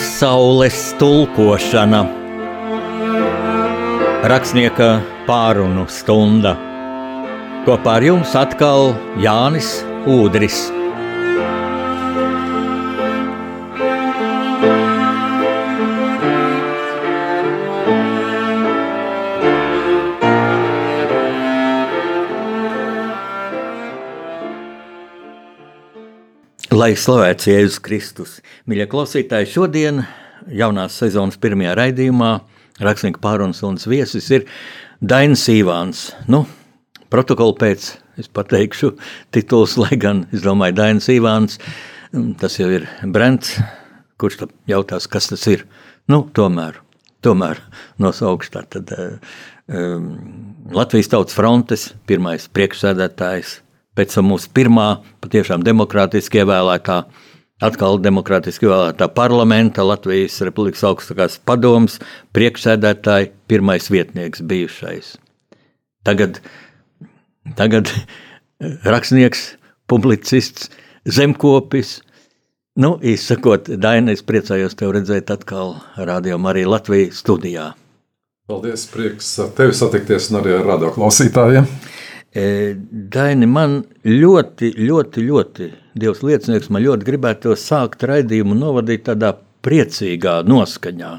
Pasaules tulkošana Rakstnieka pārunu stunda Kopā ar jums atkal Jānis Udris. Lai slavēts Jēzus Kristus. Mīļie klausītāji, šodien jaunās sezonas pirmajā raidījumā rakstnieka pārunas un viesis ir Dainis Ivāns. Nu, protokola pēc es pateikšu tituls, lai gan es domāju, Dainis Ivāns, tas jau ir Brents, kurš tad jautās, kas tas ir. Nu, tomēr, tomēr nosaukšu tā tad um, Latvijas Tautas frontes pirmais priekšsēdētājs, pēc tam mūsu pirmā patiešām demokrātiski ievēlētā, atkal demokrātiski ievēlētā parlamenta, Latvijas Republikas augstākās padomas priekšsēdētāja, pirmais vietnieks bijušais. Tagad, tagad rakstnieks, publicists, zemkopis. Nu, īsakot, Daina, es priecājos tevi redzēt atkal Radio Marija Latvijas studijā. Paldies, prieks tevi satikties un arī ar radio klausītājiem. E, Daini, man ļoti, ļoti, ļoti, Dievs liecinieks, man ļoti gribētu sākt raidījumu novadīt tādā priecīgā noskaņā.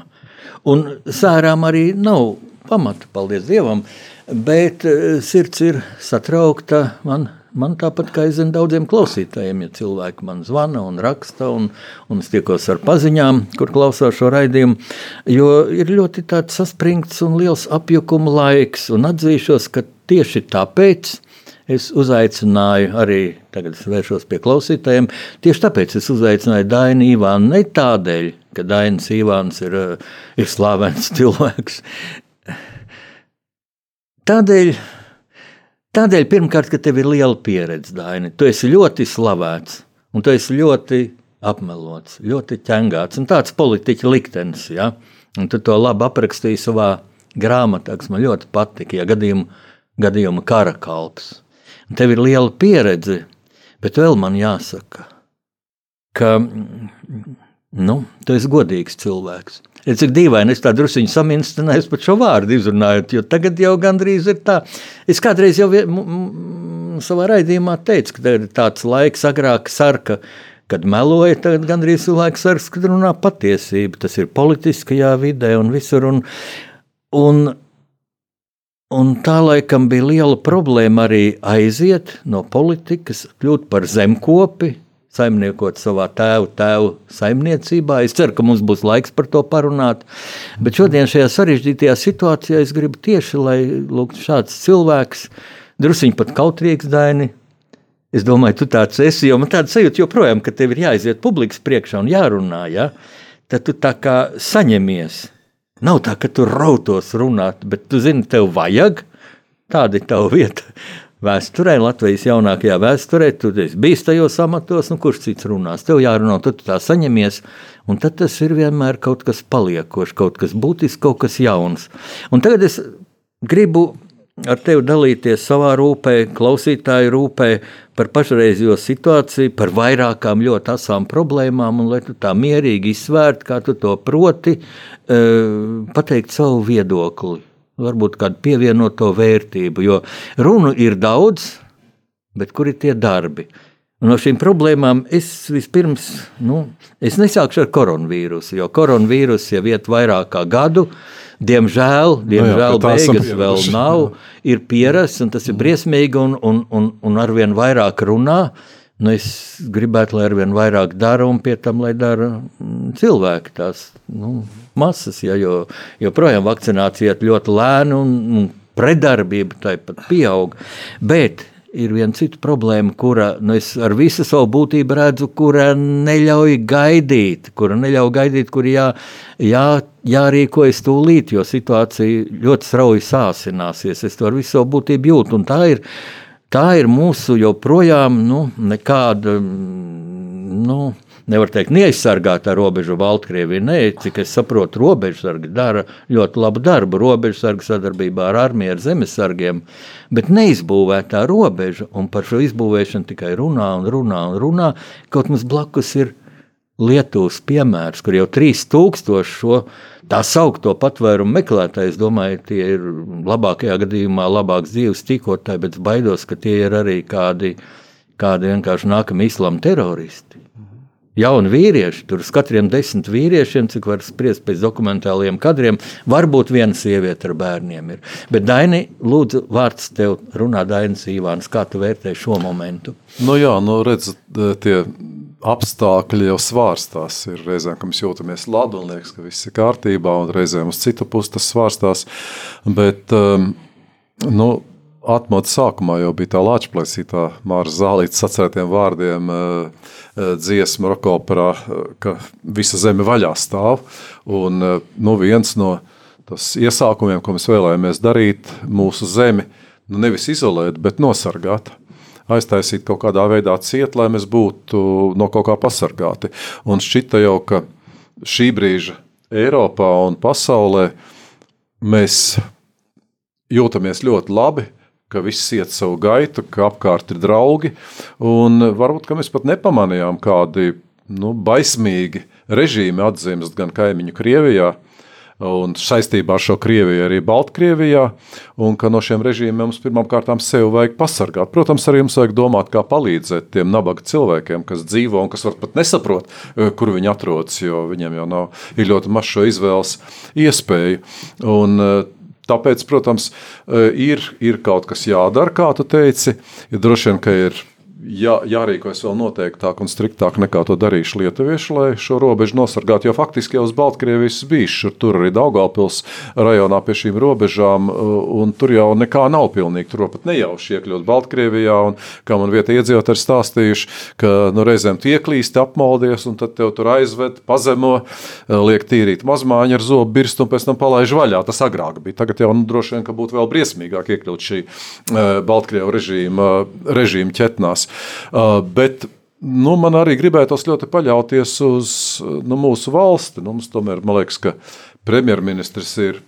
Un sērām arī nav pamata, paldies Dievam, bet e, sirds ir satraukta man Man tāpat kā es zinu daudziem klausītājiem, ja cilvēki man zvana un raksta, un, un es tiekos ar paziņām, kur klausās šo raidījumu, jo ir ļoti tāds saspringts un liels apjukuma laiks, un atzīšos, ka tieši tāpēc es uzaicināju arī, tagad es vēršos pie klausītājiem, tieši tāpēc es uzaicināju Dainu Ivānu, ne tādēļ, ka Dainis Ivāns ir, ir slavens cilvēks, tādēļ, Tādēļ, pirmkārt, ka tev ir liela pieredze, Daini. Tu esi ļoti slavēts, un tu esi ļoti apmelots, ļoti ķengāts. Un tāds politiķa liktenis, ja? un tu to labi aprakstīji savā grāmatā, kas man ļoti patika, ja gadījuma, gadījuma kara kalps. Un tev ir liela pieredze, bet vēl man jāsaka, ka nu, tu esi godīgs cilvēks. Ir cik dīvaini, es tā druskuļi saminstinājos par šo vārdu izrunājot, jo tagad jau gandrīz ir tā. Es kādreiz jau savā raidījumā teicu, ka ir tāds laiks, agrāk sarka, kad meloja, tagad gandrīz laiks sarks, kad runā patiesību. Tas ir politiskajā vidē un visur. Un, un, un tā laikam bija liela problēma arī aiziet no politikas, kļūt par zemkopi, saimniekot savā tēva tēva saimniecībā. Es ceru, ka mums būs laiks par to parunāt. Bet šodien šajā sarežģītajā situācijā es gribu tieši, lai lūk, šāds cilvēks, druskuļi pat kautrīgs daini. Es domāju, tu tāds esi, jo man tāda sajūta joprojām, ka tev ir jāiziet publikas priekšā un jārunā. Ja? Tad tu tā kā saņemies. Nav tā, ka tu rautos runāt, bet tu zini, tev vajag. Tāda ir tava vieta vēsturē, Latvijas jaunākajā vēsturē, tu biji tajos amatos, nu kurš cits runās. Tev jārunā, tad tu tā saņemies, un tad tas ir vienmēr kaut kas paliekošs, kaut kas būtisks, kaut kas jauns. Un tagad es gribu ar tevi dalīties savā rūpē, klausītāju rūpē par pašreizējo situāciju, par vairākām ļoti asām problēmām, un lai tu tā mierīgi izsvērtu, kā tu to proti, eh, pateikt savu viedokli varbūt kādu pievienoto vērtību, jo runu ir daudz, bet kur ir tie darbi? No šīm problēmām es vispirms, nu, es nesākšu ar koronavīrusu, jo koronavīrus jau iet vairāk kā gadu. Diemžēl, diemžēl no jā, beigas vēl nav, ir pierasts, un tas ir briesmīgi, un, un, un, un arvien vairāk runā. Nu, es gribētu, lai arvien vairāk dara, un pie tam, lai dara mm, cilvēki tās nu, masas, ja, jo joprojām vakcinācija iet ļoti lēni un, un predarbība tāpat pieaug. Bet ir viena cita problēma, kura nu, es ar visu savu būtību redzu, kura neļauj gaidīt, kura neļauj gaidīt, kur jā, jā, jārīkojas tūlīt, jo situācija ļoti strauji sāsināsies. Es to ar visu savu būtību jūtu, un tā ir, tā ir mūsu joprojām nu, nekāda. Nu, nevar teikt, neaizsargātā robeža Baltkrievija. Nē, cik es saprotu, robežsargi dara ļoti labu darbu. Robežsargi sadarbībā ar armiju, ar zemesargiem, bet neizbūvētā robeža, un par šo izbūvēšanu tikai runā un runā un runā. Kaut mums blakus ir Lietuvas piemērs, kur jau 3000 šo tā saukto patvērumu meklētāju, es domāju, tie ir labākajā gadījumā labāks dzīves tīkotāji, bet baidos, ka tie ir arī kādi, kādi vienkārši nākamie islāma teroristi. Jauni vīrieši, tur uz katriem desmit vīriešiem, cik var spriest pēc dokumentāliem kadriem, varbūt viena sieviete ar bērniem ir. Bet, Daini, lūdzu, vārds tev runā Dainis Ivāns, kā tu vērtē šo momentu? Nu jā, nu redz, tie apstākļi jau svārstās. Ir reizēm, kad mēs jūtamies labi un liekas, ka viss ir kārtībā, un reizēm uz citu pusi tas svārstās. Bet, um, nu, atmodu sākumā jau bija tā lāčplēsītā Māra Zālītas sacētiem vārdiem uh, uh, dziesma rokoperā, uh, ka visa zeme vaļā stāv. Un nu, viens no tas iesākumiem, ko mēs vēlējāmies darīt, mūsu zemi, nu nevis izolēt, bet nosargāt aiztaisīt kaut kādā veidā ciet, lai mēs būtu no kaut kā pasargāti. Un šķita jau, ka šī brīža Eiropā un pasaulē mēs jūtamies ļoti labi, ka viss iet savu gaitu, ka apkārt ir draugi. Varbūt mēs pat nepamanījām kādi nu, baismīgi režīmi atzīmes gan kaimiņu Krievijā, un saistībā ar šo Krieviju arī Baltkrievijā, un ka no šiem režīmiem mums pirmkārt sevi vajag pasargāt. Protams, arī mums vajag domāt, kā palīdzēt tiem nabaga cilvēkiem, kas dzīvo un kas pat nesaprot, eh, kur viņi atrodas, jo viņiem jau nav ļoti maz šo izvēles iespēju. Un, eh, Tāpēc, protams, eh, ir, ir kaut kas jādara, kā tu teici. Ja droši vien, ka ir jā, jārīkojas vēl noteiktāk un striktāk nekā to darījuši lietuvieši, lai šo robežu nosargātu. Jo faktiski jau uz Baltkrievijas bijuši tur arī Daugavpils rajonā pie šīm robežām, un tur jau nekā nav pilnīgi. Tur pat nejauši iekļūt Baltkrievijā, un kā man vieta iedzīvotāji ir stāstījuši, ka nu, reizēm tie klīsti apmaldies, un tad tev tur aizved, pazemo, liek tīrīt mazmāņu ar zobu birstu un pēc tam palaiž vaļā. Tas agrāk bija. Tagad jau nu, droši vien, ka būtu vēl briesmīgāk iekļūt šī Baltkrievu režīma, režīma ķetnās. Uh, bet nu, man arī gribētos ļoti paļauties uz nu, mūsu valsti. Nu, mums tomēr, man liekas, ka premjerministrs ir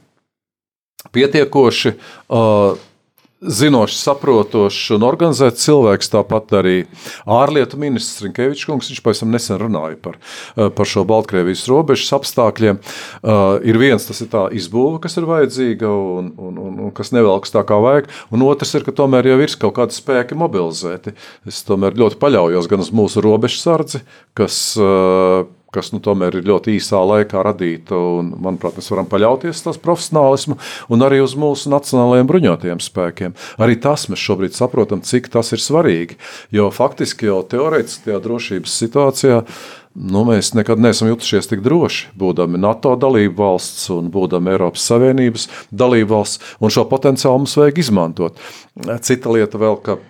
pietiekoši. Uh, zinošs, saprotošs un organizēts cilvēks. Tāpat arī ārlietu ministrs Rinkevičs kungs, viņš pavisam nesen runāja par, eh, par šo Baltkrievijas robežas apstākļiem. Uh, ir viens, tas ir tā izbūve, kas ir vajadzīga un, un, un, un kas nevelkas tā kā vajag, un otrs ir, ka tomēr jau ir kaut kādi spēki mobilizēti. Es tomēr ļoti paļaujos gan uz mūsu robežsardzi, kas uh, kas nu, tomēr ir ļoti īsā laikā radīta. Un, manuprāt, mēs varam paļauties uz tās profesionālismu un arī uz mūsu nacionālajiem bruņotajiem spēkiem. Arī tas mēs šobrīd saprotam, cik tas ir svarīgi. Jo faktiski jau teorētiskajā drošības situācijā. Nu, mēs nekad neesam jutušies tik droši, būdami NATO dalību valsts un būdami Eiropas Savienības dalību valsts, un šo potenciālu mums vajag izmantot. Cita lieta vēl, ka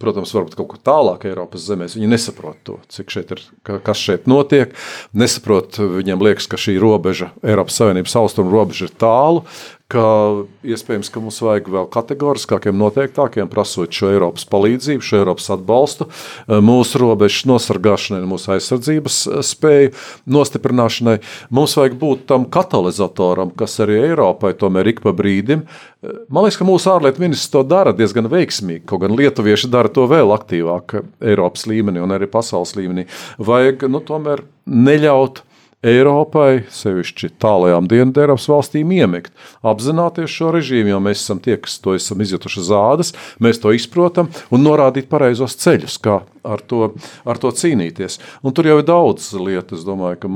protams, varbūt kaut kur tālāk Eiropas zemēs, viņi nesaprot to, cik šeit ir, kas šeit notiek. Nesaprot, viņiem liekas, ka šī robeža, Eiropas Savienības austrumu robeža ir tālu, ka iespējams, ka mums vajag vēl kategoriskākiem, noteiktākiem, prasot šo Eiropas palīdzību, šo Eiropas atbalstu, eh, mūsu robežas nosargāšanai, mūsu aizsardzības eh, spēju nostiprināšanai. Mums vajag būt tam katalizatoram, kas arī Eiropai tomēr ik pa brīdim. Eh, man liekas, ka mūsu ārlietu ministrs to dara diezgan veiksmīgi, kaut gan lietuvieši dara to vēl aktīvāk Eiropas līmenī un arī pasaules līmenī. Vajag nu, tomēr neļaut Eiropai, sevišķi tālajām Dienvidu Eiropas valstīm, iemigt, apzināties šo režīmu, jo mēs esam tie, kas to esam izjutuši zādas, mēs to izprotam un norādīt pareizos ceļus, kā ar to, ar to cīnīties. Un tur jau ir daudz lietu. Es domāju, ka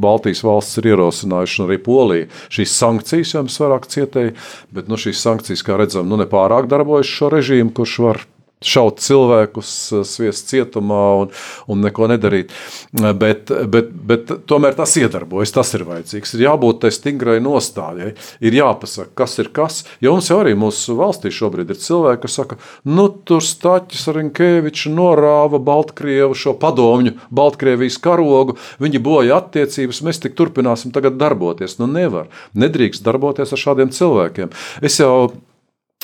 Baltijas valsts ir ierosinājušas, un arī Polija šīs sankcijas jau mēs vairāk cietēji, bet nu, šīs sankcijas, kā redzam, nu, nepārāk darbojas šo režīmu, kurš var šaut cilvēkus, sviest cietumā un, un neko nedarīt. Bet, bet, bet tomēr tas iedarbojas, tas ir vajadzīgs. Ir jābūt tai stingrai nostājai, ir jāpasaka, kas ir kas. Jo mums jau arī mūsu valstī šobrīd ir cilvēki, kas saka, nu tur Staķis Rinkēvičs norāva Baltkrievu šo padomņu, Baltkrievijas karogu, viņi boja attiecības, mēs tik turpināsim tagad darboties. Nu nevar, nedrīkst darboties ar šādiem cilvēkiem. Es jau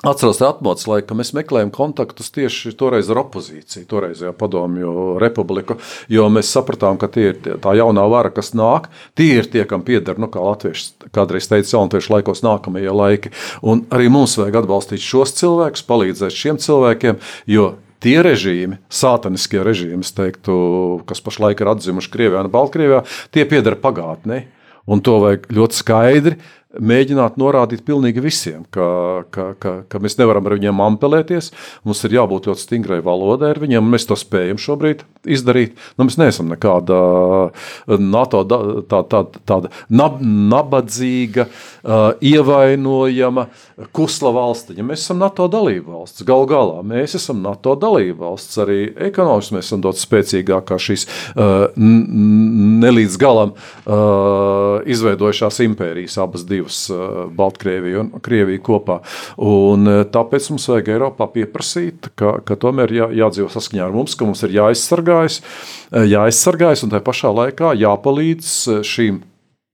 Atceros atmodas laiku, ka mēs meklējam kontaktus tieši toreiz ar opozīciju, toreizējā padomju republiku, jo mēs sapratām, ka tie ir tā jaunā vara, kas nāk, tie ir tie, kam pieder, nu, kā latvieši kādreiz teica, jaunatviešu laikos nākamie laiki. Un arī mums vajag atbalstīt šos cilvēkus, palīdzēt šiem cilvēkiem, jo tie režīmi, sātaniskie režīmi, teiktu, kas pašlaik ir atzimuši Krievijā un Baltkrievijā, tie pieder pagātnē. Un to vajag ļoti skaidri mēģināt norādīt pilnīgi visiem, ka, ka, ka, ka mēs nevaram ar viņiem ampelēties. Mums ir jābūt ļoti stingrai valodai ar viņiem, un mēs to spējam šobrīd izdarīt. Nu, mēs neesam nekāda NATO tā, tā, tāda nab, nabadzīga, ievainojama, kusla valstiņa. Mēs esam NATO dalība valsts. Gal galā mēs esam NATO dalība valsts. Arī ekonomiski mēs esam daudz spēcīgākā šīs nelīdz galam izveidojušās impērijas abas divas divas, eh, Baltkrievija un Krievija kopā. Un eh, tāpēc mums vajag Eiropā pieprasīt, ka, ka tomēr jā, jādzīvo saskaņā ar mums, ka mums ir jāaizsargājas, eh, jāaizsargājas un tajā pašā laikā jāpalīdz šīm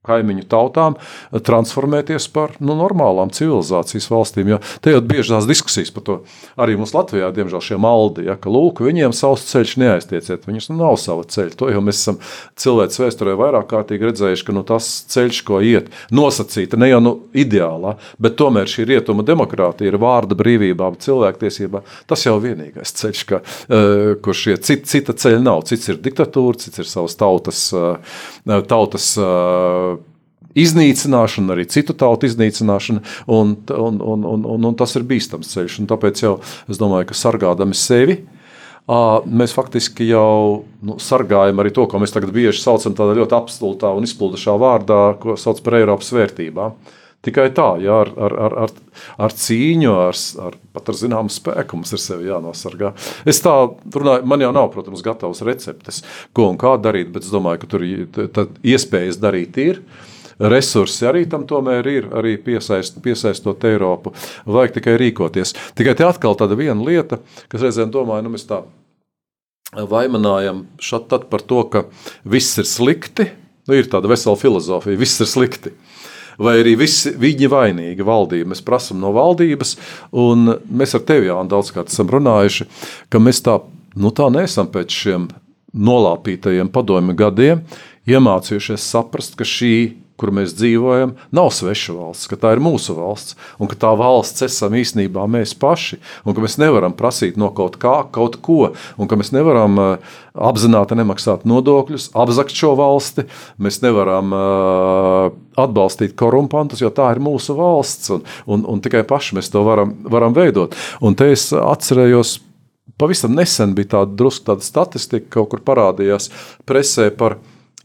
kaimiņu tautām transformēties par nu, normālām civilizācijas valstīm. Jo te jau bieži tās diskusijas par to arī mums Latvijā, diemžēl, šie maldi, ja, ka lūk, viņiem savs ceļš neaiztieciet, viņus nu, nav sava ceļa. To jau mēs esam cilvēks vēsturē vairāk kārtīgi redzējuši, ka nu, tas ceļš, ko iet, nosacīta ne jau nu, ideālā, bet tomēr šī rietuma demokrātija ir vārda brīvībā, cilvēktiesībā. Tas jau vienīgais ceļš, ka, uh, kur šie cit, cita ceļa nav. Cits ir diktatūra, cits ir savas tautas, uh, tautas uh, iznīcināšana, arī citu tautu iznīcināšana, un, un, un, un, un, un tas ir bīstams ceļš. Un tāpēc jau es domāju, ka sargādami sevi. Mēs faktiski jau nu, sargājam arī to, ko mēs tagad bieži saucam par ļoti apstultā un izplūdušā vārdā, ko sauc par Eiropas vērtībām. Tikai tā, jā, ar, ar, ar, ar, ar cīņu, ar, ar pat ar zināmu spēku mums ir sevi jānosargā. Es tā runāju, man jau nav, protams, gatavs receptes, ko un kā darīt, bet es domāju, ka tur iespējas darīt ir. Uh, resursi arī tam tomēr ir, arī piesaist, piesaistot Eiropu. Vajag tikai rīkoties. Tikai te atkal tāda viena lieta, kas reizēm domāju, nu mēs tā vaimanājam šat tad par to, ka viss ir slikti. Nu, ir tāda vesela filozofija, viss ir slikti. Vai arī visi, viņi vainīgi valdība. Mēs prasām no valdības, un mēs ar tevi jau daudzkārt esam runājuši, ka mēs tā, nu tā nesam pēc šiem nolāpītajiem padomju gadiem iemācījušies saprast, ka šī kur mēs dzīvojam, nav sveša valsts, ka tā ir mūsu valsts, un ka tā valsts esam īstenībā mēs paši, un ka mēs nevaram prasīt no kaut kā kaut ko, un ka mēs nevaram uh, apzināti nemaksāt nodokļus, apzakt šo valsti, mēs nevaram uh, atbalstīt korumpantus, jo tā ir mūsu valsts, un, un, un tikai paši mēs to varam, varam veidot. Un te es atcerējos, pavisam nesen bija tāda drusku tāda statistika, kaut kur parādījās presē par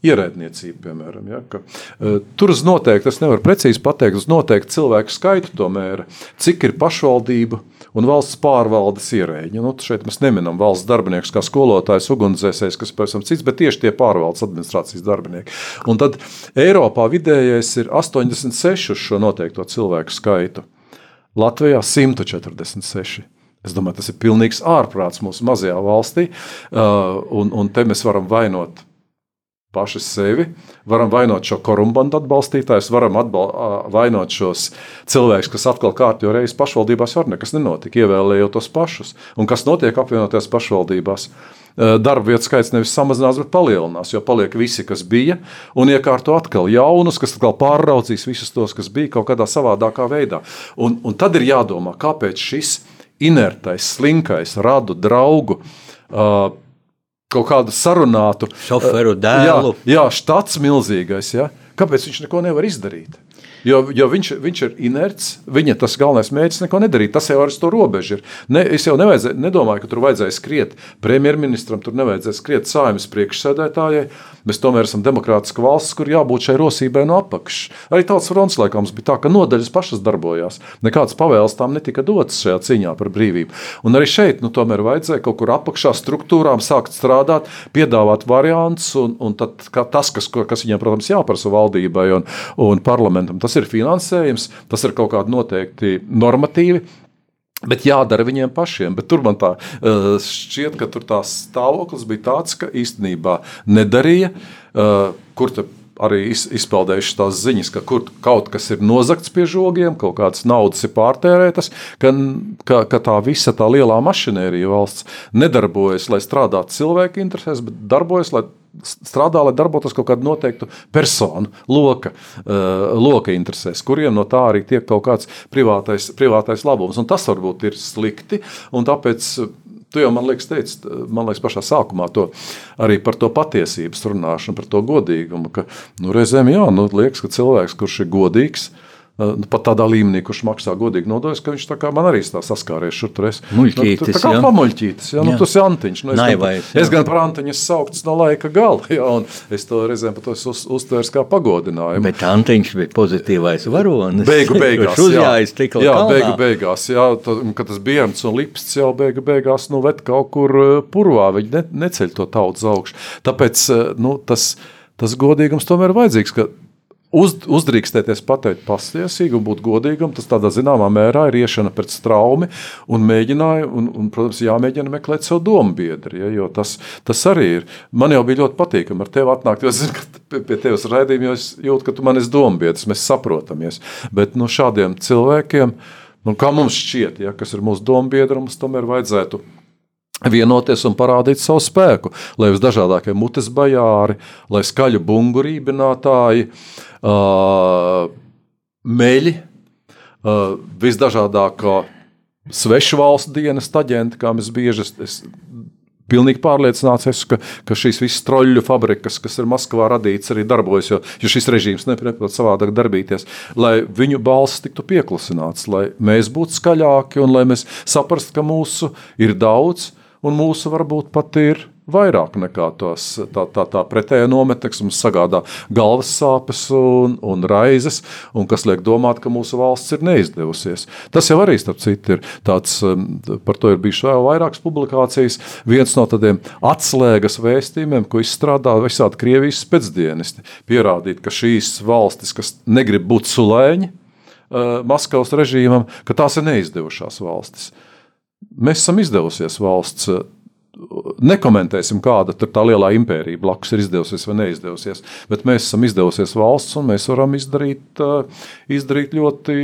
ierēdniecību, piemēram. Ja, ka, uh, tur uz noteikti, es nevaru precīzi pateikt, uz noteikti cilvēku skaitu tomēr, cik ir pašvaldību un valsts pārvaldes ierēģi. Nu, šeit mēs neminam valsts darbiniekus kā skolotājs, ugunsdzēsējs, kas pavisam cits, bet tieši tie pārvaldes administrācijas darbinieki. Un tad Eiropā vidējais ir 86 uz šo noteikto cilvēku skaitu. Latvijā 146. Es domāju, tas ir pilnīgs ārprāts mūsu mazajā valstī, uh, un, un te mēs varam vainot paši sevi, varam vainot šo korumpantu atbalstītājus, varam atbal, vainot šos cilvēkus, kas atkal kārtīgi reizes pašvaldībās var nekas nenotika, ievēlējot tos pašus. Un kas notiek apvienotajās pašvaldībās? Darba vietu skaits nevis samazinās, bet palielinās, jo paliek visi, kas bija, un iekārto atkal jaunus, kas atkal pārraudzīs visus tos, kas bija kaut kādā savādākā veidā. Un, un tad ir jādomā, kāpēc šis inertais, slinkais, radu draugu uh, kaut kādu sarunātu šoferu dēlu. Jā, jā štats milzīgais. Ja? Kāpēc viņš neko nevar izdarīt? Jo, jo viņš, viņš ir inerts, viņa tas galvenais mērķis neko nedarīt. Tas jau ar to robežu ir. Ne, es jau nedomāju, ka tur vajadzēja skriet premjerministram, tur nevajadzēja skriet saimnes priekšsēdētājai. Mēs tomēr esam demokrātiska valsts, kur jābūt šai rosībai no apakšas. Arī tautas fronts laikā mums bija tā, ka nodaļas pašas darbojās. Nekādas pavēles tām netika dotas šajā cīņā par brīvību. Un arī šeit nu, tomēr vajadzēja kaut kur apakšā struktūrām sākt strādāt, piedāvāt variantus, un, un tad, tas, kas, kas viņiem, protams, jāprasa valdībai un, un parlamentam, tas ir finansējums, tas ir kaut kādi noteikti normatīvi. Bet jādara viņiem pašiem. Bet tur man tā uh, šķiet, ka tur tās stāvoklis bija tāds, ka īstenībā nedarīja, uh, kur arī izpeldējuši tās ziņas, ka kur kaut kas ir nozagts pie žogiem, kaut kādas naudas ir pārtērētas, ka, ka, ka tā visa tā lielā mašinērija valsts nedarbojas, lai strādātu cilvēku interesēs, bet darbojas, lai strādā, lai darbotos kaut kāda noteikta persona, loka, uh, loka interesēs, kuriem no tā arī tiek kaut kāds privātais, privātais labums. Un tas varbūt ir slikti, un tāpēc Tu jau man liekas, teici, man liekas, pašā sākumā to arī par to patiesības runāšanu, par to godīgumu. Ka nu, reizēm jā, nu, liekas, ka cilvēks, kurš ir godīgs, nu, pat tādā līmenī, kurš maksā godīgi nodokļus, ka viņš tā kā man arī tā saskāries šur tur. Es, Muļķītis, nu, tā kā pamuļķītis, jā, nu, Jā. tas ir Antiņš. Nu, es, Naivais, gan, jā. es gan par Antiņu saukts no laika gala, jā, un es to reizēm pat esmu uz, uztvērs kā pagodinājumu. Bet Antiņš bija pozitīvais varonis. Beigu beigās. Uzjājas tik jā, kalnā. beigu beigās. Jā, tad, kad tas bērns un lipsts jau beigu beigās nu, ved kaut kur eh, purvā, viņi ne, neceļ to tautu uz augšu. Tāpēc eh, nu, tas, tas godīgums tomēr ir vajadzīgs. ka Uz, uzdrīkstēties pateikt patiesību un būt godīgam, tas tādā zināmā mērā ir iešana pret straumi un mēģināja, un, un, protams, jāmēģina meklēt savu domu biedri, ja, jo tas, tas arī ir. Man jau bija ļoti patīkami ar tevi atnākt, jo es zinu, ka pie, pie tevis raidījumi, jo es jūtu, ka tu man esi domu biedrs, mēs saprotamies. Bet no šādiem cilvēkiem, nu, kā mums šķiet, ja, kas ir mūsu domu biedri, mums tomēr vajadzētu vienoties un parādīt savu spēku, lai visdažādākie mutes bajāri, lai skaļu bungu rībinātāji, uh, meļi, visdažādākā svešu valstu dienas aģenti, kā mēs bieži es, es pilnīgi pārliecināts, esmu, ka, ka šīs visas troļļu fabrikas, kas ir Maskavā radītas, arī darbojas, jo, jo šis režīms neprot savādāk darbīties, lai viņu balss tiktu pieklusināts, lai mēs būtu skaļāki un lai mēs saprastu, ka mūsu ir daudz un mūsu varbūt pat ir vairāk nekā tos, tā, tā, tā pretējā nometne, mums sagādā galvas sāpes un, un raizes, un kas liek domāt, ka mūsu valsts ir neizdevusies. Tas jau arī, starp citu, ir tāds, um, par to ir bijušas vēl vairākas publikācijas. Viens no tādiem atslēgas vēstījumiem, ko izstrādā visādi Krievijas spēcdienisti, pierādīt, ka šīs valstis, kas negrib būt sulēņi, uh, Maskavas režīmam, ka tās ir neizdevušās valstis. Mēs esam izdevusies valsts. Nekomentēsim, kāda tā lielā impērija blakus ir izdevusies vai neizdevusies, bet mēs esam izdevusies valsts un mēs varam izdarīt, uh, izdarīt ļoti,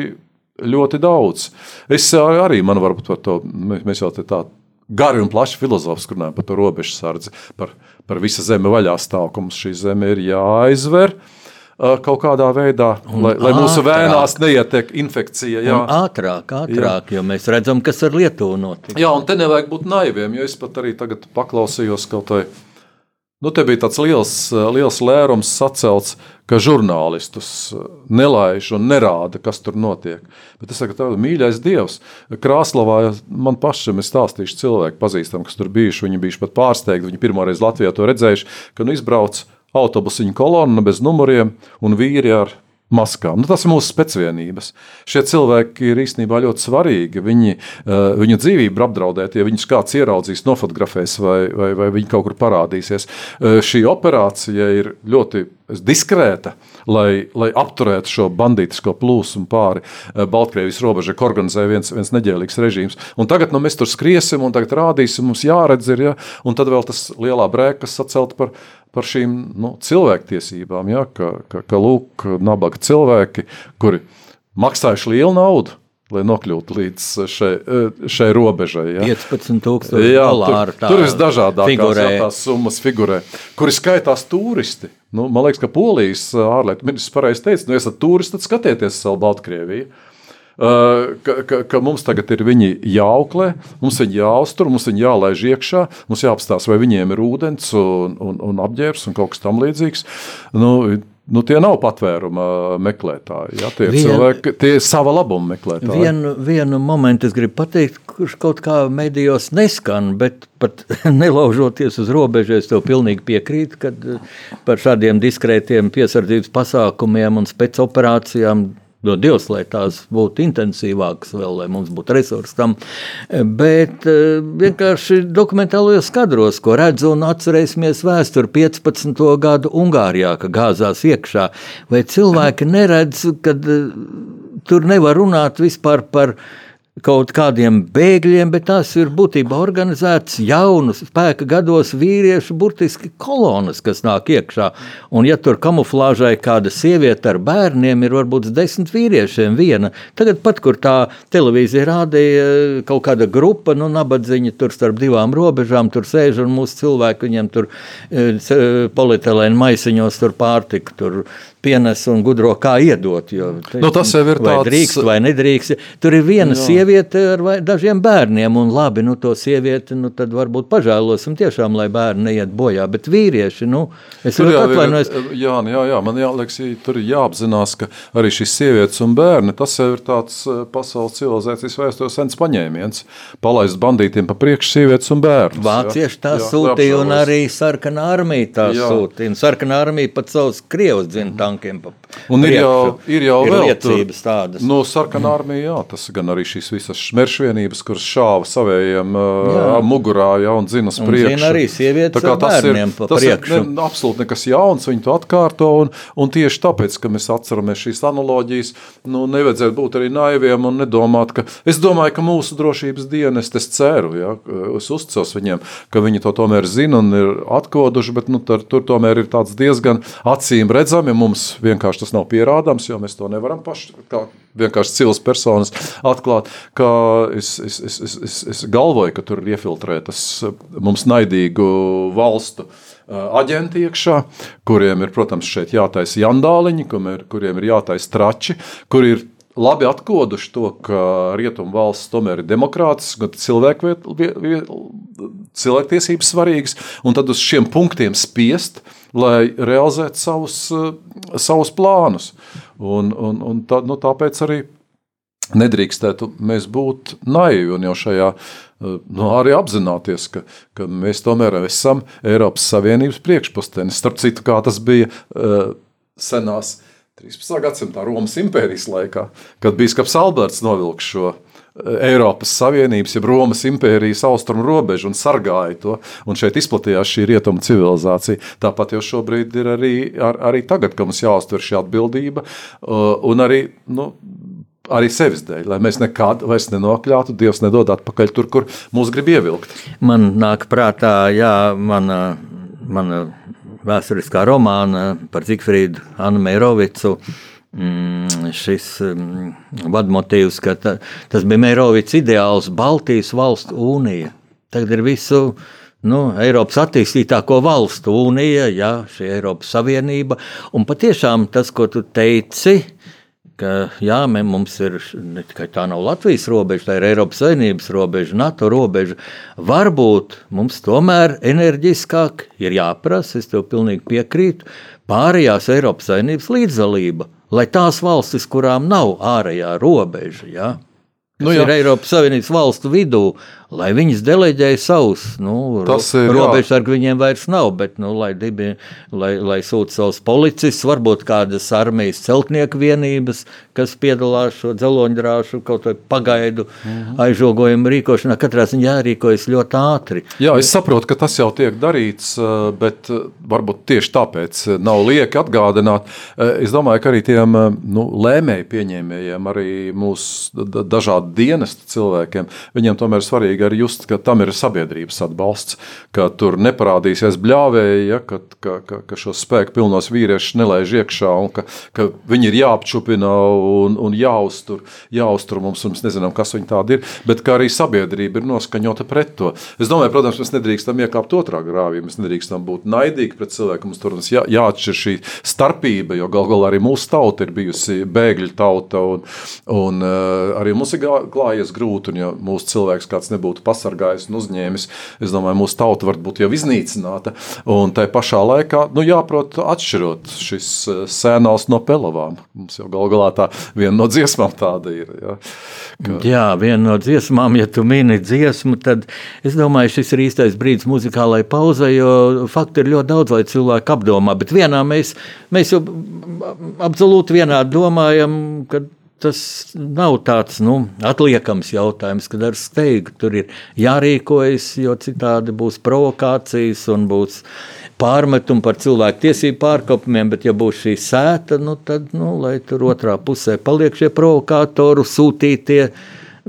ļoti daudz. Es arī, man varbūt par to, mēs jau tā gari un plaši filozofiski runājam par to robežu sardzi, par, par visa zeme vaļā stāv, ka mums šī zeme ir jāaizver uh, kaut kādā veidā, Un lai, lai mūsu vēnās neietiek infekcija. Jā. Un ātrāk, ātrāk, jo mēs redzam, kas ar Lietuvu notika. Jā, un te nevajag būt naiviem, jo es pat arī tagad paklausījos kaut vai. Nu, te bija tāds liels, liels lērums sacelts, ka žurnālistus nelaiž un nerāda, kas tur notiek. Bet es saku, tā ir mīļais dievs. Krāslavā man pašam ir stāstījuši cilvēki, pazīstami, kas tur bijuši. Viņi bijuši pat pārsteigti. Viņi pirmoreiz Latvijā to redzējuši, ka nu izbrauc autobusiņu kolonna bez numuriem un vīri ar maskām. Nu, tas ir mūsu spēcvienības. Šie cilvēki ir īstenībā ļoti svarīgi. Viņi, uh, viņu dzīvību ir apdraudēta, ja viņus kāds ieraudzīs, nofotografēs vai, vai, vai viņi kaut kur parādīsies. Uh, šī operācija ir ļoti diskrēta, lai, lai apturētu šo bandītisko plūsmu pāri uh, Baltkrievijas robežai, ko organizē viens, viens neģēlīgs režīms. Un tagad nu, mēs tur skriesim un rādīsim, mums jāredz, ir, ja? un tad vēl tas lielā brēka, kas sacelt par par šīm nu, cilvēktiesībām, ja, ka, ka, ka lūk, nabaga cilvēki, kuri maksājuši lielu naudu, lai nokļūtu līdz šai, šai robežai. Ja. 15,000 Jā, dolāru. tur, tur visdažādākās tās summas figurē, kuri skaitās turisti. Nu, man liekas, ka Polijas ārlietu ministrs pareizi teica, nu, esat turisti, tad skatieties savu Baltkrieviju. Uh, ka, ka, ka mums tagad ir viņi jāauklē, mums viņi jāuztur, mums viņi jālaiž iekšā, mums jāapstāsta, vai viņiem ir ūdens un, un, un apģērbs un kaut kas tamlīdzīgs. Nu, nu, tie nav patvēruma meklētāji. Ja? Tie ir Vien- cilvēki, tie ir sava labuma meklētāji. Vienu, vienu momentu es gribu pateikt, kurš kaut kā medijos neskan, bet pat nelaužoties uz robežu, es tev pilnīgi piekrītu, ka par šādiem diskrētiem piesardzības pasākumiem un spēcoperācijām. No Dievs, lai tās būtu intensīvākas, vēl, lai mums būtu resursi tam. Bet eh, vienkārši dokumentālajos kadros, ko redzu un atcerēsimies vēsturi 15. gadu Ungārijā, ka gāzās iekšā, vai cilvēki neredz, ka tur nevar runāt vispār par kaut kādiem bēgļiem, bet tās ir būtībā organizētas jaunu spēka gados vīriešu burtiski kolonas, kas nāk iekšā. Un ja tur kamuflāžai kāda sieviete ar bērniem ir varbūt desmit vīriešiem viena, tagad pat, kur tā televīzija rādīja kaut kāda grupa, nu nabadziņa tur starp divām robežām, tur sēž un mūsu cilvēki viņiem tur eh, ce- polietilēna maisiņos tur pārtika, tur pienes un gudro, kā iedot. Jo, te, nu, tas jau ir vai tāds... drīkst vai nedrīkst. Tur ir viena Jā. sieviete ar dažiem bērniem, un labi, nu, to sievieti nu, tad varbūt pažēlosim tiešām, lai bērni neiet bojā. Bet vīrieši, nu, es tur ļoti atvainojos. Jā, jā, jā, man jāliekas, tur ir jāapzinās, ka arī šīs sievietes un bērni, tas jau ir tāds eh, pasaules civilizācijas vēstures sens paņēmiens. Palaist bandītiem pa priekšu sievietes un bērnus. Vācieši tā jā, sūtīja, un arī sarkanā armija tā jā. sūtīja. Sarkanā armija pat savus krievus dzina tankiem pa Un ir jau, ir jau ir liecības tādas. No sarkanā armija, jā, tas gan arī šīs visas šmeršvienības, kuras šāva savējiem jā. mugurā, jā, un zina uz priekšu. Un arī sievietes ar bērniem pa tas priekšu. Ir ne, absolūti nekas jauns, viņi to atkārto, un, un tieši tāpēc, ka mēs atceramies šīs analoģijas, nu, nevajadzētu būt arī naiviem un nedomāt, ka, es domāju, ka mūsu drošības dienas, es ceru, jā, es uzticos viņiem, ka viņi to tomēr zina un ir atkoduši, bet, nu, tur, tur tomēr ir tāds diezgan acīm redzami, mums vienkārši tas nav pierādāms, jo mēs to nevaram paši, kā vienkārši cilvēks personas atklāt, ka es, es, es, es, es, es galvoju, ka tur ir iefiltrētas mums naidīgu valstu aģenti iekšā, kuriem ir, protams, šeit jātaisa jandāliņi, kuriem ir jātaisa trači, kur ir labi atkoduši to, ka rietumu valsts tomēr ir demokrātisks, cilvēku, cilvēktiesības svarīgas, un tad uz šiem punktiem spiest uh, lai realizētu savus, eh, savus plānus. Un, un, un tā, nu, tāpēc arī nedrīkstētu mēs būt naivi un jau šajā eh, nu, arī apzināties, ka, ka mēs tomēr esam Eiropas Savienības priekšpostenis. Starp citu, kā tas bija uh, senās 13. gadsimta Romas impērijas laikā, kad biskups Alberts novilka šo Eiropas Savienības, jeb Romas impērijas austrumu robežu un sargāja to. Un šeit izplatījās šī rietumu civilizācija. Tāpat jau šobrīd ir arī, ar, arī tagad, ka mums jāuztver šī atbildība uh, un arī. Nu, Arī sevis dēļ, lai mēs nekad vairs nenokļūtu, Dievs nedod atpakaļ tur, kur mūs grib ievilkt. Man nāk prātā, jā, mana, mana vēsturiskā romāna par Zigfrīdu Annu Meirovicu. Mm, šis mm, vadmotīvs, ka ta, tas bija Mērovics ideāls Baltijas valstu unija. Tagad ir visu nu, Eiropas attīstītāko valstu unija, jā, šī Eiropas Savienība. Un patiešām tas, ko tu teici, ka jā, mums ir ne tikai tā nav Latvijas robeža, tā ir Eiropas Savienības robeža, NATO robeža. Varbūt mums tomēr enerģiskāk ir jāprasa, es tev pilnīgi piekrītu, pārējās Eiropas Savienības līdzdalība lai tās valstis, kurām nav ārējā robeža, ja, nu, ir Eiropas Savienības valstu vidū, lai viņas deleģēja savus nu, robežsargus, viņiem vairs nav, bet nu, lai, dibi, lai, lai sūta savus policistus, varbūt kādas armijas celtnieku vienības, kas piedalās šo dzeloņdrāšu kaut vai pagaidu -hmm. aizžogojumu rīkošanā. Katrā ziņā jārīkojas ļoti ātri. Jā, es saprotu, ka tas jau tiek darīts, eh, bet eh, varbūt tieši tāpēc eh, nav lieki atgādināt. Es domāju, ka arī tiem nu, lēmēju pieņēmējiem, arī mūsu dažādu dienestu cilvēkiem, viņiem tomēr svarīgi svarīgi arī just, ka tam ir sabiedrības atbalsts, ka tur neparādīsies bļāvēji, ja, ka, ka, ka, ka šo spēku pilnos vīriešus nelaiž iekšā un ka, ka viņi ir jāapčupina un, un jāuztur, jāuztur mums, un mēs nezinām, kas viņi tādi ir, bet kā arī sabiedrība ir noskaņota pret to. Es domāju, protams, mēs nedrīkstam iekāpt otrā grāvī, mēs nedrīkstam būt naidīgi pret cilvēku, mums tur jā, jāatšķir šī starpība, jo gal galā arī mūsu tauta ir bijusi bēgļu tauta, un, un uh, arī mums ir klājies grūti, un ja mūsu cilvēks kāds nebūtu būtu pasargājis un uzņēmis, es domāju, mūsu tauta var būt jau iznīcināta. Un tai pašā laikā nu, jāprot atšķirot šis eh, sēnās no pelavām. Mums jau gal galā tā viena no dziesmām tāda ir. Ja, ka... Jā, viena no dziesmām, ja tu mini dziesmu, tad es domāju, šis ir īstais brīdis muzikālai pauzai, jo fakti ir ļoti daudz, lai cilvēki apdomā. Bet vienā mēs, mēs jau absolūti vienādi domājam, ka tas nav tāds nu, atliekams jautājums, kad ar steigu tur ir jārīkojas, jo citādi būs provokācijas un būs pārmetumi par cilvēku tiesību pārkāpumiem. Bet, ja būs šī sēta, nu, tad nu, lai tur otrā pusē paliek šie provokātori, sūtītie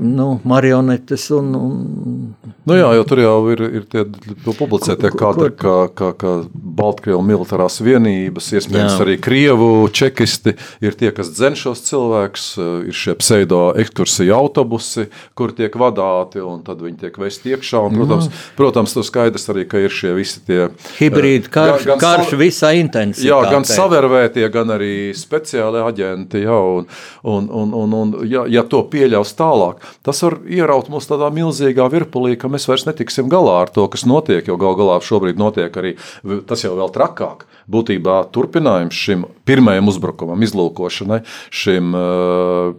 nu, marionetes un, un Nu jā, jo tur jau ir, ir tie publicētie kadri, ka, ka, ka Baltkrievu militārās vienības, iespējams jā. arī Krievu čekisti ir tie, kas dzen šos cilvēkus, ir šie pseido ekskursiju autobusi, kur tiek vadāti, un tad viņi tiek vesti iekšā. Un, protams, jā. protams, tas skaidrs arī, ka ir šie visi tie hibrīdi eh, karš, gan, gan karš visā intensitātē. Jā, gan savērvētie, gan arī speciāli aģenti. Jā, un, un, un, un, un ja, ja to pieļaus tālāk, tas var ieraut mūs tādā milzīgā virpulī, ka mēs vairs netiksim galā ar to, kas notiek. Jo gal galā šobrīd notiek arī tas jau vēl trakāk. Būtībā turpinājums šim pirmajam uzbrukumam, izlūkošanai, šim uh,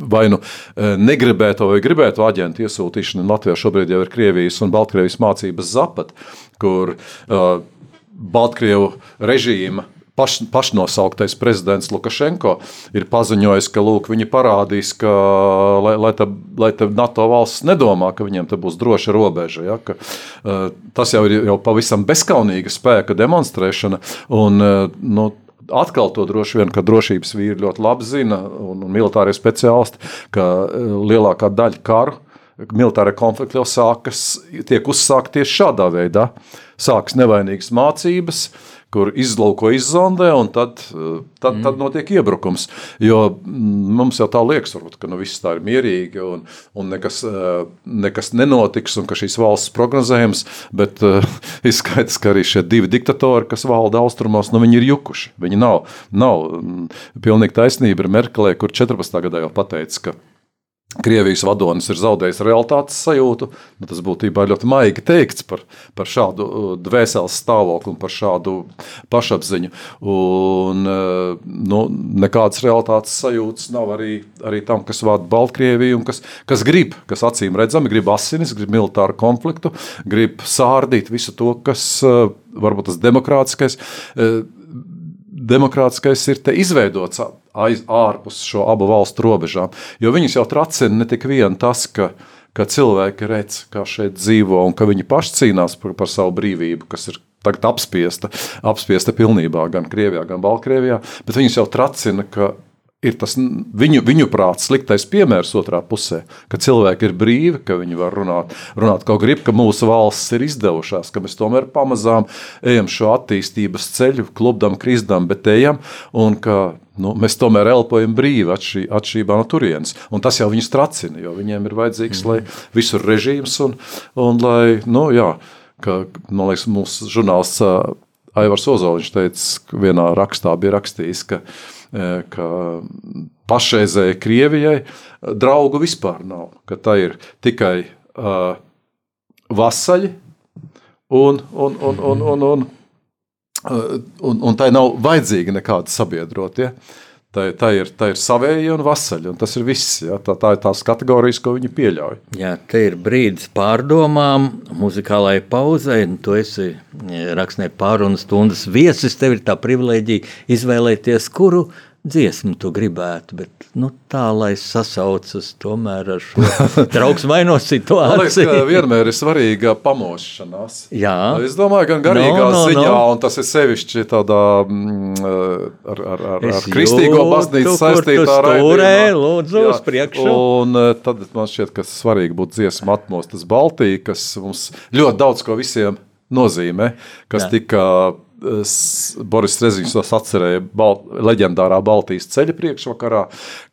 vai nu uh, negribēto vai gribēto aģentu iesūtīšana Latvijā šobrīd jau ir Krievijas un Baltkrievijas mācības zapat, kur uh, Baltkrievu režīma paš, pašnosauktais prezidents Lukašenko ir paziņojis, ka lūk, viņi parādīs, ka lai, lai, te, lai te NATO valsts nedomā, ka viņiem te būs droša robeža. Ja, ka, uh, tas jau ir jau pavisam bezskaunīga spēka demonstrēšana. Un, uh, nu, Atkal to droši vien, ka drošības vīri ļoti labi zina, un, un militārie speciālisti, ka uh, lielākā daļa karu, militāra konflikta jau sākas, tiek uzsākta tieši šādā veidā. Sākas nevainīgas mācības, uh, kur izlauko, izzondē, un tad, tad, mm. tad notiek iebrukums. Jo mm, mums jau tā liekas, varbūt, ka nu, viss tā ir mierīgi un, un nekas, eh, nekas nenotiks, un ka šīs valsts prognozējums, bet uh, ir skaidrs, ka arī šie divi diktatori, kas valda austrumos, nu, viņi ir jukuši. Viņi nav, nav mm, pilnīgi taisnība ir Merkelē, kur 14. gadā jau pateica, ka Krievijas vadonis ir zaudējis realitātes sajūtu. Nu, tas būtībā ļoti maigi teikts par, par šādu uh, dvēseles stāvokli un par šādu pašapziņu. Un, uh, nu, nekādas realitātes sajūtas nav arī, arī tam, kas vada Baltkrieviju un kas, kas grib, kas acīm redzami grib asinis, grib militāru konfliktu, grib sārdīt visu to, kas uh, varbūt tas demokrātiskais demokrātiskais ir izveidots aiz, ārpus šo abu valstu robežām. Jo viņus jau tracina ne tik vien tas, ka, ka cilvēki redz, kā šeit dzīvo, un ka viņi paši cīnās par, par savu brīvību, kas ir tagad apspiesta, apspiesta pilnībā gan Krievijā, gan Baltkrievijā, bet viņus jau tracina, ka ir tas viņu, viņu prāts sliktais piemērs otrā pusē, ka cilvēki ir brīvi, ka viņi var runāt, runāt kaut grib, ka mūsu valsts ir izdevušās, ka mēs tomēr pamazām ejam šo attīstības ceļu, klubdam, krizdam, bet ejam, un ka nu, mēs tomēr elpojam brīvi atšķi, atšķirībā no turienes. Un tas jau viņus tracina, jo viņiem ir vajadzīgs, mm. lai visur režīms un, un lai, nu jā, ka, man liekas, mūsu žurnālists Aivars Ozoliņš teica, vienā rakstā bija rakstījis, ka E, ka pašreizējai Krievijai draugu vispār nav. Ka tā ir tikai uh, vasaļi un, un, un, un, un, un, un, un tai nav vajadzīga nekāda sabiedrotie. Ja? Tā, tā, ir, tā ir savēja un vasaļa, un tas ir viss. Ja? Tā, tā ir tās kategorijas, ko viņi pieļauj. Jā, te ir brīdis pārdomām, muzikālajai pauzei. Tu esi rakstnieks pārunas stundas viesis, tev ir tā privilēģija izvēlēties, kuru dziesmu tu gribētu, bet nu, tā, lai sasaucas tomēr ar šo trauksmaino situāciju. Liekas, ka vienmēr ir svarīga pamošanās. Jā. Es domāju, gan garīgā no, no, ziņā, no. un tas ir sevišķi tādā mm, ar, ar, ar, ar kristīgo baznīcu saistītā raidījumā. Lūdzu, uz priekšu. Un eh, tad man šķiet, ka svarīgi būtu dziesma atmostas Baltija, kas mums ļoti daudz ko visiem nozīmē, kas Jā. tika Boris Strēziņš tos atcerēja Bal leģendārā Baltijas ceļa priekšvakarā,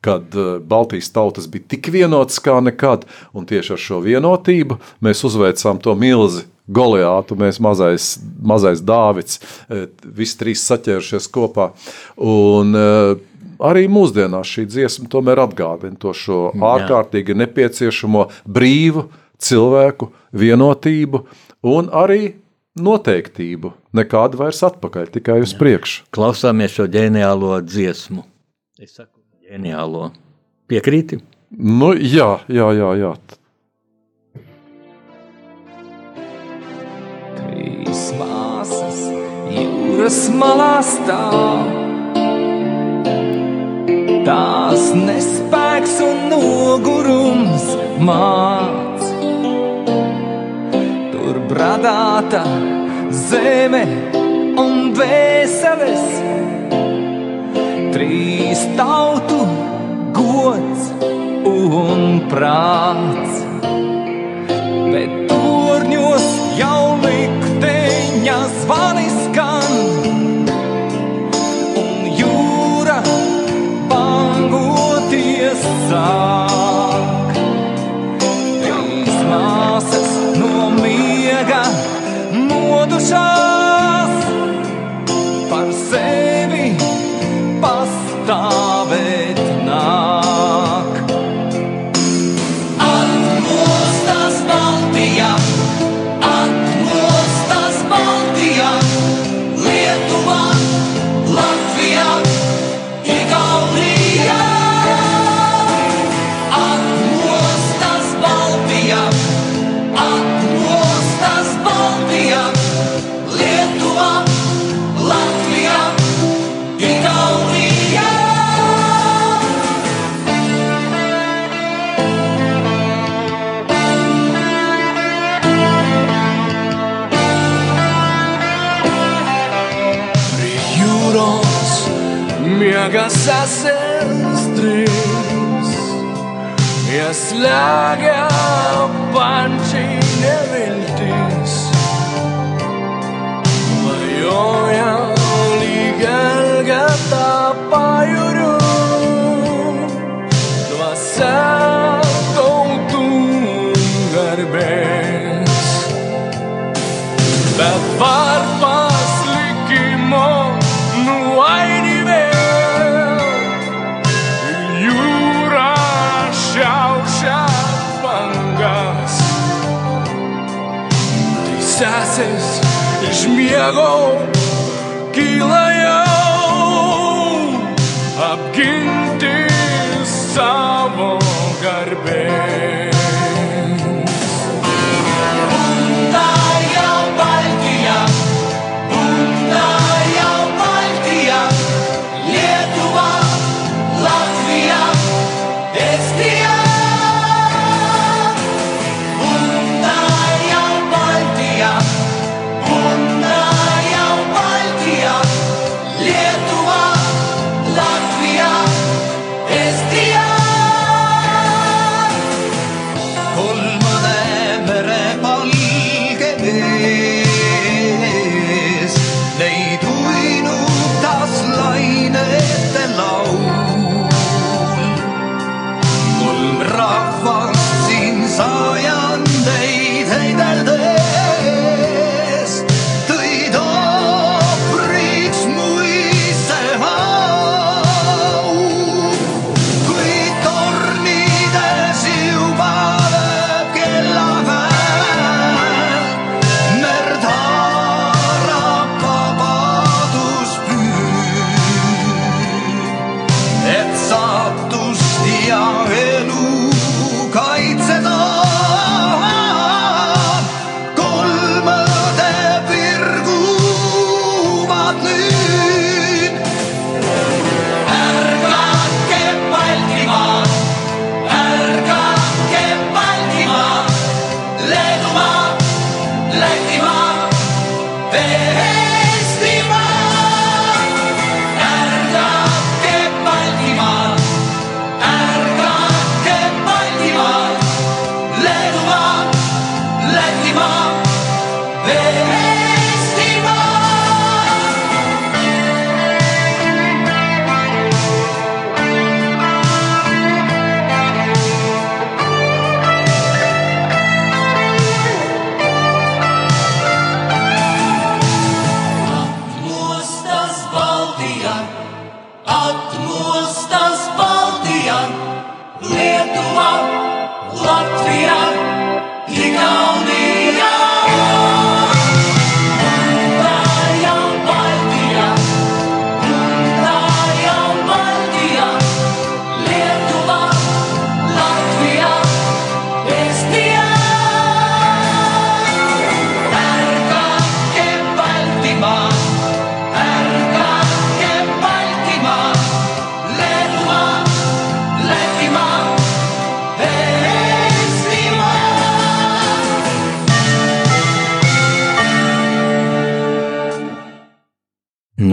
kad eh, Baltijas tautas bija tik vienotas kā nekad, un tieši ar šo vienotību mēs uzveicām to milzi Goliātu, mēs mazais, mazais Dāvids, eh, visi trīs saķērušies kopā. Un, eh, arī mūsdienās šī dziesma tomēr atgādina to šo ārkārtīgi nepieciešamo brīvu cilvēku vienotību un arī noteiktību. Nekādu vairs atpakaļ, tikai uz priekšu. Klausāmies šo ģeniālo dziesmu. Es saku, ģeniālo. Piekrīti? Nu, jā, jā, jā. jā. Trīs māsas jūras malā stāv. Tās nespēks un nogurums māc radāta zeme un vēseles. Trīs tautu gods un prāts, bet turņos jau likteņa zvanis. I got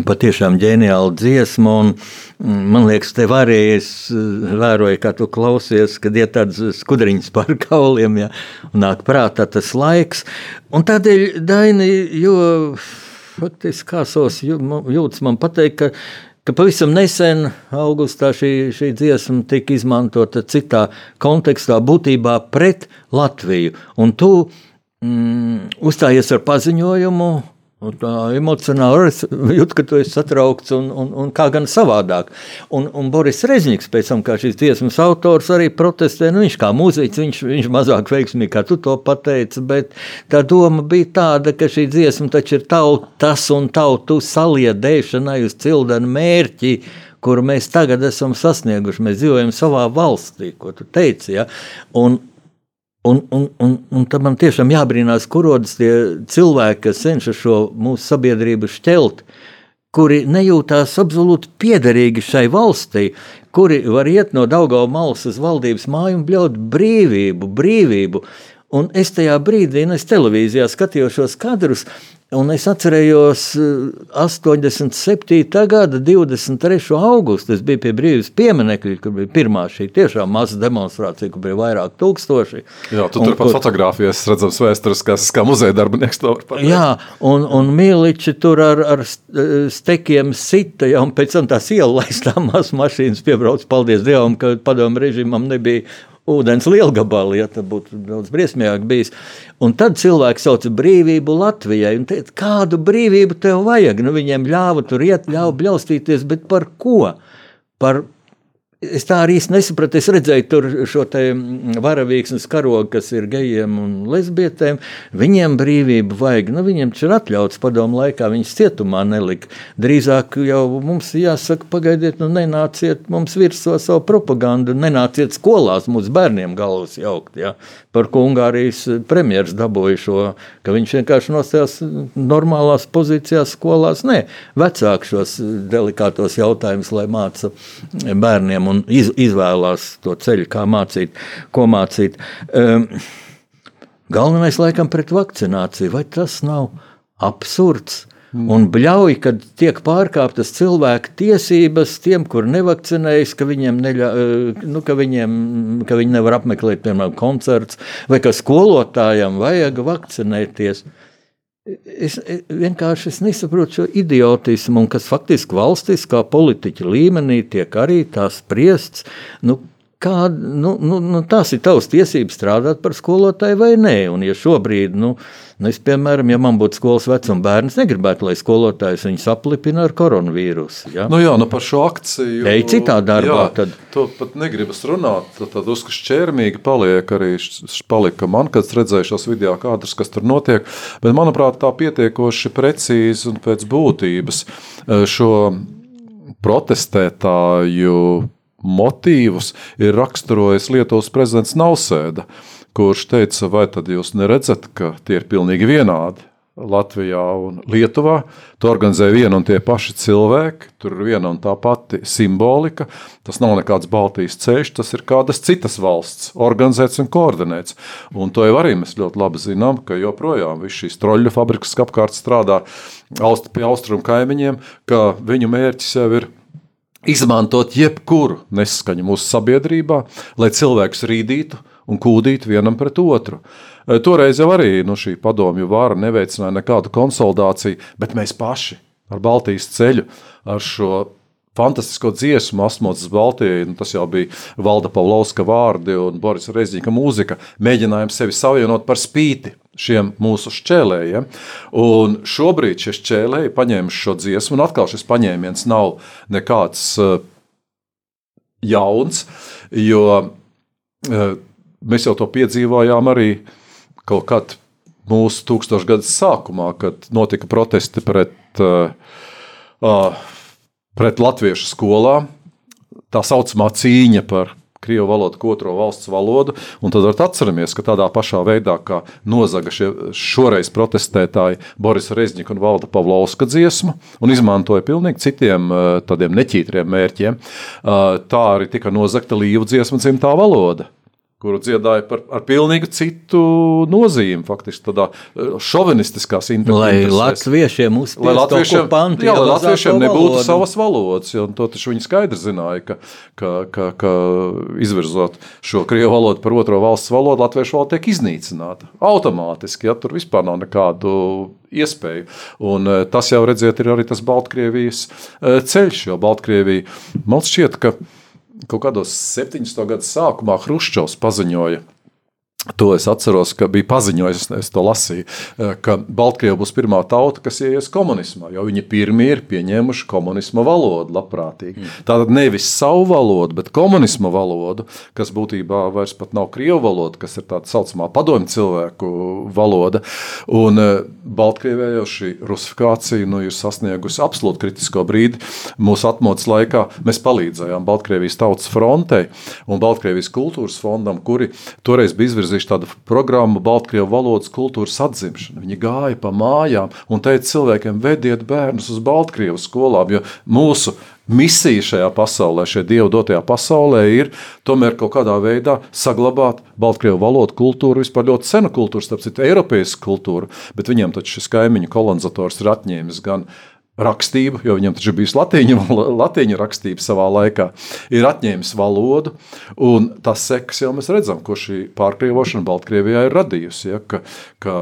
patiešām ģeniāla dziesma. Un, mm, man liekas, te varēja, es eh, vēroju, kā tu klausies, kad ir tāds skudriņš par kauliem, ja, nāk prātā tas laiks. Un tādēļ, Daini, jo faktiski kāsos jūtas man pateikt, ka, ka pavisam nesen augustā šī, šī dziesma tika izmantota citā kontekstā, būtībā pret Latviju. Un tu mm, uzstājies ar paziņojumu. Un Tā emocionāli es jūtu, ka tu esi satraukts un, un, un kā gan savādāk. Un, un Boris Rezniks, pēc tam, kā šīs dziesmas autors, arī protestē. Nu, viņš kā mūziķis, viņš, viņš mazāk veiksmīgi, kā tu to pateici, bet tā doma bija tāda, ka šī dziesma taču ir tautas un tautu saliedēšanai uz cildenu mērķi, kuru mēs tagad esam sasnieguši. Mēs dzīvojam savā valstī, ko tu teici. Ja? Un, Un, un, un, un tad man tiešām jābrīnās, kur rodas tie cilvēki, kas cenšas šo mūsu sabiedrību šķelt, kuri nejūtās absolūti piederīgi šai valstī, kuri var iet no Daugava malas uz valdības māju un bļaut brīvību, brīvību. Un es tajā brīdī, un es televīzijā skatījos šos kadrus, un es atcerējos eh, 87. gada 23. augustu. Es biju pie brīvības pieminiekļa, kur bija pirmā šī tiešām maza demonstrācija, kur bija vairāk tūkstoši. Jā, tu Un turpat kur- fotografijas redzams vēsturiskās, kā muzeja darbinieks to var pateikt. Jā, un, un Miliči tur ar, ar st- stekiem sita, ja, un pēc tam tās ielaistās mašīnas piebrauc. Paldies Dievam, ka padomu režīmam nebija ūdens lielgabali, ja tas būtu daudz briesmīgāk bijis. Un tad cilvēks sauca brīvību Latvijai. un Teica, kādu brīvību tev vajag? Nu, viņiem ļāva tur iet, ļāva bļaustīties, bet par ko? Par Es tā arī nesapratu. Es redzēju, tur šo te varavīksnes karogu, kas ir gejiem un lesbietēm. Viņiem brīvību vajag. Nu, viņiem taču ir atļauts padomu laikā, viņas cietumā nelika. Drīzāk jau mums jāsaka, pagaidiet, nu nenāciet mums virsū savu propagandu, nenāciet skolās mūsu bērniem galvas jaukt. Ja? Par ko Ungārijas premjeras dabūja šo, ka viņš vienkārši nostājās normālās pozīcijās skolās. Nē, vecāki šos delikātos jautājumus, lai māca bērniem un iz, izvēlās to ceļu, kā mācīt, ko mācīt. Um, galvenais laikam pret vakcināciju, vai tas nav absurds? Un bļauj, kad tiek pārkāptas cilvēku tiesības tiem, kur nevakcinējas, ka viņiem, neļa, eh, nu, ka viņiem ka viņi nevar apmeklēt, piemēram, koncerts, vai ka skolotājiem vajag vakcinēties. Es es vienkārši es nesaprotu šo idiotismu, kas faktiski valstiskā politiķa līmenī tiek arī tā spriests. Nu, kā, nu, nu, nu, tās ir tavas tiesības strādāt par skolotāju vai nē. Un, ja šobrīd, nu, nu es, piemēram, ja man būtu skolas vecuma bērns, negribētu, lai skolotājs viņu aplipina ar koronavīrusu. Ja? Nu jā, nu par šo akciju. Ej citā darbā, jā, tad. To pat negribas runāt. Tad, uzskatu, šķērmīgi paliek arī palika man, kad redzēju šos video kadrus, kas tur notiek. Bet, manuprāt, tā pietiekoši precīzi un pēc būtības eh, šo protestētāju motīvus ir raksturojis Lietuvas prezidents Nausēda, kurš teica, vai tad jūs neredzat, ka tie ir pilnīgi vienādi? Latvijā un Lietuvā. To organizē viena un tie paši cilvēki, tur ir viena un tā pati simbolika. Tas nav nekāds Baltijas ceļš, tas ir kādas citas valsts, organizēts un koordinēts. Un to jau arī mēs ļoti labi zinām, ka joprojām viss šīs troļļu fabrikas kas apkārt strādā aust, pie austrumu kaimiņiem, ka viņu mērķis jau ir izmantot jebkuru nesaskaņu mūsu sabiedrībā, lai cilvēkus rīdītu un kūdītu vienam pret otru. E, Toreiz jau arī nu, šī padomju vara neveicināja nekādu konsolidāciju, bet mēs paši ar Baltijas ceļu, ar šo fantastisko dziesmu, Asmotas Baltijai, nu, tas jau bija Valda Pavlovska vārdi un Boris Reizņika mūzika, mēģinājām sevi savienot par spīti šiem mūsu šķēlējiem. Un šobrīd šie šķēlēji paņēma šo dziesmu, un atkal šis paņēmiens nav nekāds uh, jauns, jo uh, mēs jau to piedzīvojām arī kaut kad mūsu tūkstošgadus sākumā, kad notika protesti pret, uh, pret latviešu skolām, tā saucamā cīņa par krievu valodu, kā otro valsts valodu. Tad varat atceramies, ka tādā pašā veidā, kā nozaga šie šoreiz protestētāji Boris Rezņika un Valda Pavlovska dziesmu un izmantoja pilnīgi citiem uh, tādiem neķītriem mērķiem, uh, tā arī tika nozagta līvu dziesmu dzimtā valoda kuru dziedāja par, ar pilnīgi citu nozīmi, faktiski tādā eh, šovinistiskās Lai interesēs. latviešiem Lai uzspiestu latviešiem, okupanti jā, lai latviešiem nebūtu valodu. savas valodas, jo to taču viņi skaidri zināja, ka, ka, ka, ka izvirzot šo krievu valodu par otro valsts valodu, latviešu valoda tiek iznīcināta automātiski. Ja, tur vispār nav nekādu iespēju. Un, eh, tas jau redziet, ir arī tas Baltkrievijas eh, ceļš, jo Baltkrievija man šķiet, ka kaut kādos 70. gadu sākumā Hruščovs paziņoja. To es atceros, ka bija paziņojis, es to lasīju, eh, ka Baltkrievija būs pirmā tauta, kas ies komunismā, jo viņi pirmie ir pieņēmuši komunisma valodu labprātīgi. Mm. Tātad nevis savu valodu, bet komunisma valodu, kas būtībā vairs nav krievu valoda, kas ir tāda saucamā padomju cilvēku valoda. Un eh, Baltkrievijā jau šī rusifikācija nu, ir sasniegusi absolūti kritisko brīdi. Mūsu atmodas laikā mēs palīdzējām Baltkrievijas tautas frontei un Baltkrievijas kultūras fondam, kuri toreiz bija izvirzījuši tādu programmu Baltkrievu valodas kultūras atzimšanu. Viņi gāja pa mājām un teica cilvēkiem, vediet bērnus uz Baltkrievu skolām, jo mūsu misija šajā pasaulē, šajā dievu dotajā pasaulē, ir tomēr kaut kādā veidā saglabāt Baltkrievu valodu, kultūru, vispār ļoti senu kultūru, starp citu, Eiropas kultūru, bet viņiem taču šis kaimiņu kolonizators ir atņēmis gan rakstību, jo viņam taču bija latīņu, latīņu rakstība savā laikā, ir atņēmis valodu. Tas sekas jau mēs redzam, ko šī pārkrievošana Baltkrievijā ir radījusi. Ja, ka, ka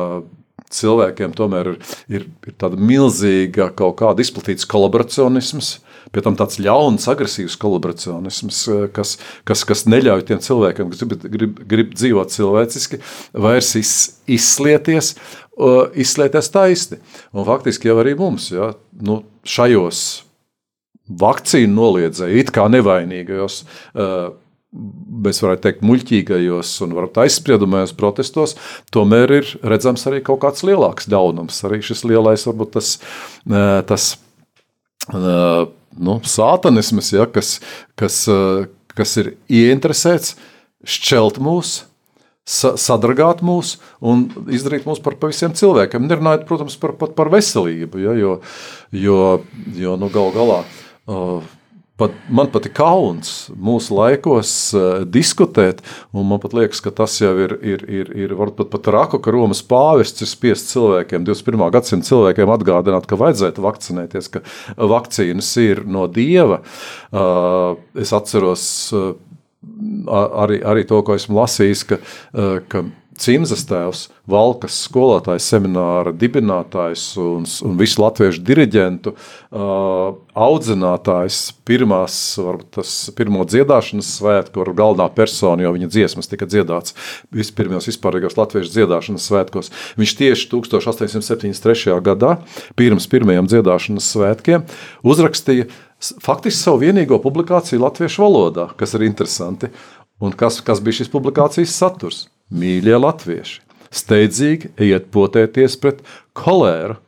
cilvēkiem tomēr ir, ir, ir tāda milzīga kaut kāda izplatīts kolaboracionisms. Pie tam tāds ļauns, agresīvs kolaboracionisms, kas, kas, kas neļauj tiem cilvēkiem, kas grib, grib, grib dzīvot cilvēciski, vairs iz, izslieties, izslieties taisni. Un faktiski jau arī mums, ja, nu, šajos vakcīnu noliedzēju, it kā nevainīgajos, mēs varētu teikt, muļķīgajos un varbūt aizspriedumajos protestos, tomēr ir redzams arī kaut kāds lielāks ļaunums. Arī šis lielais, varbūt tas, uh, tas nu, sātanisms, ja, kas, kas, uh, kas ir ieinteresēts šķelt mūsu sa sadragāt mūs un izdarīt mūs par pavisam cilvēkiem. Nerunājot, protams, par, pat par veselību, ja, jo, jo, jo nu, gal galā. Uh, Pat, man pat ir kauns mūsu laikos uh, diskutēt, un man pat liekas, ka tas jau ir, ir, ir, ir varbūt pat, pat raku, ka Romas pāvests ir spiests cilvēkiem, 21. gadsimta cilvēkiem atgādināt, ka vajadzētu vakcinēties, ka vakcīnas ir no dieva. Uh, es atceros uh, arī, arī to, ko esmu lasījis, ka, eh, ka Cimzas tēvs, Valkas skolotājs, semināra dibinātājs un, un visu latviešu diriģentu uh, audzinātājs, pirmās, varbūt tas pirmo dziedāšanas svētku, ar galvenā persona, jo viņa dziesmas tika dziedāts vispirmajos vispārīgos latviešu dziedāšanas svētkos. Viņš tieši 1873. gadā, pirms pirmajiem dziedāšanas svētkiem, uzrakstīja faktiski savu vienīgo publikāciju latviešu valodā, kas ir interesanti. Un kas, kas bija šīs publikācijas saturs? Mīļie latvieši, steidzīgi ejiet potēties pret kolēru,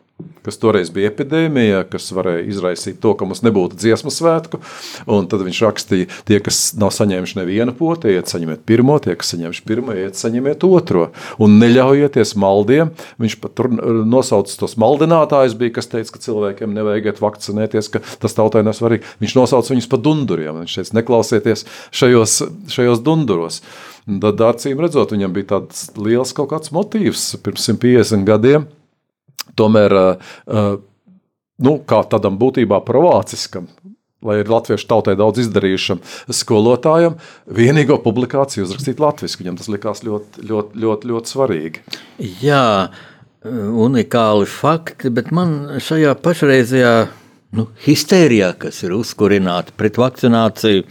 kas toreiz bija epidēmija, kas varēja izraisīt to, ka mums nebūtu dziesmu svētku. Tad viņš rakstīja, tie, kas nav saņēmuši nevienu poti, iet saņemiet pirmo, tie, kas saņēmuši pirmo, iet saņemiet otro. Un neļaujieties maldiem. Viņš pat tur nosauca tos maldinātājus, bija, kas teica, ka cilvēkiem nevajag iet vakcinēties, ka tas tautai nav svarīgi. Viņš nosauca viņus par dunduriem. Viņš teica, neklausieties šajos, šajos dunduros. Tad, acīm redzot, viņam bija tāds liels kaut kāds motīvs pirms 150 gadiem. Tomēr, nu, kā tādam būtībā provāciskam, lai ir latviešu tautai daudz izdarījušam skolotājam, vienīgo publikāciju uzrakstīt latviešu. Viņam tas likās ļoti, ļoti, ļoti, ļoti svarīgi. Jā, unikāli fakti, bet man šajā pašreizējā nu, histērijā, kas ir uzkurināta pret vakcināciju,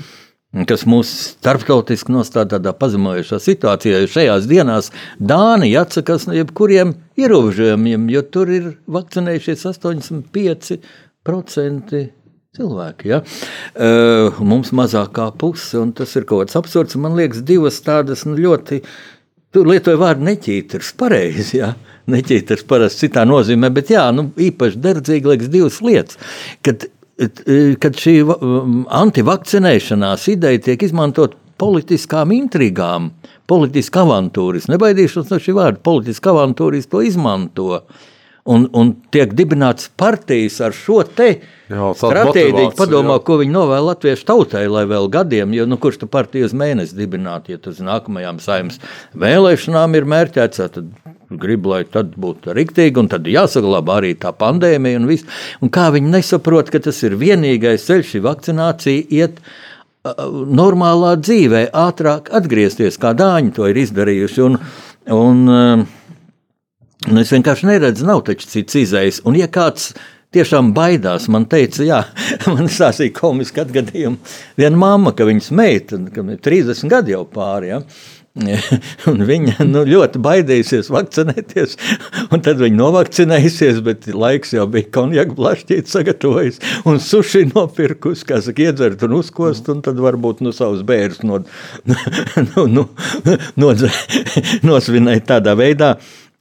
kas mūs starptautiski nostāda tādā pazemojošā situācijā, jo šajās dienās Dānija atsakās no jebkuriem ierobežojumiem, jo tur ir vakcinējušies 85% cilvēki. Ja? Uh, mums mazākā puse, un tas ir kaut kāds absurds. Man liekas, divas tādas nu, ļoti. Tur lietoja vārdu neķītars, pareizi. Ja? Neķītars parasti citā nozīmē, bet jā, nu, īpaši derdzīgi liekas divas lietas. Kad, kad šī antivakcinēšanās ideja tiek izmantot politiskām intrigām, politiska avantūras, nebaidīšos no šī vārda, politiska avantūras to izmanto. Un, un tiek dibināts partijas ar šo te stratēģiju. Padomā, jā. ko viņi novēl latviešu tautai, lai vēl gadiem, jo nu, kurš tu partiju uz mēnesi dibināt, ja tas nākamajām saimnes vēlēšanām ir mērķēts, tad grib, lai tad būtu riktīgi, un tad jāsaglabā arī tā pandēmija un viss. Un kā viņi nesaprot, ka tas ir vienīgais ceļš, šī vakcinācija iet normālā dzīvē, ātrāk atgriezties, kā dāņi to ir izdarījuši. Un, un, Un es vienkārši neredzu, nav taču cits izējas. Un, ja kāds tiešām baidās, man teica, jā, man stāstīja komisku atgadījumu. Viena mamma, ka viņas meita, ir 30 gadi jau pāri, ja, viņa nu, ļoti baidījusies vakcinēties. Un tad viņa novakcinējusies, bet laiks jau bija konjaka blašķīt sagatavojis un suši nopirkus, kā saka, iedzert un uzkost, un tad varbūt nu, savus bērnus no, nu, nu, nodze, nosvinēt tādā veidā.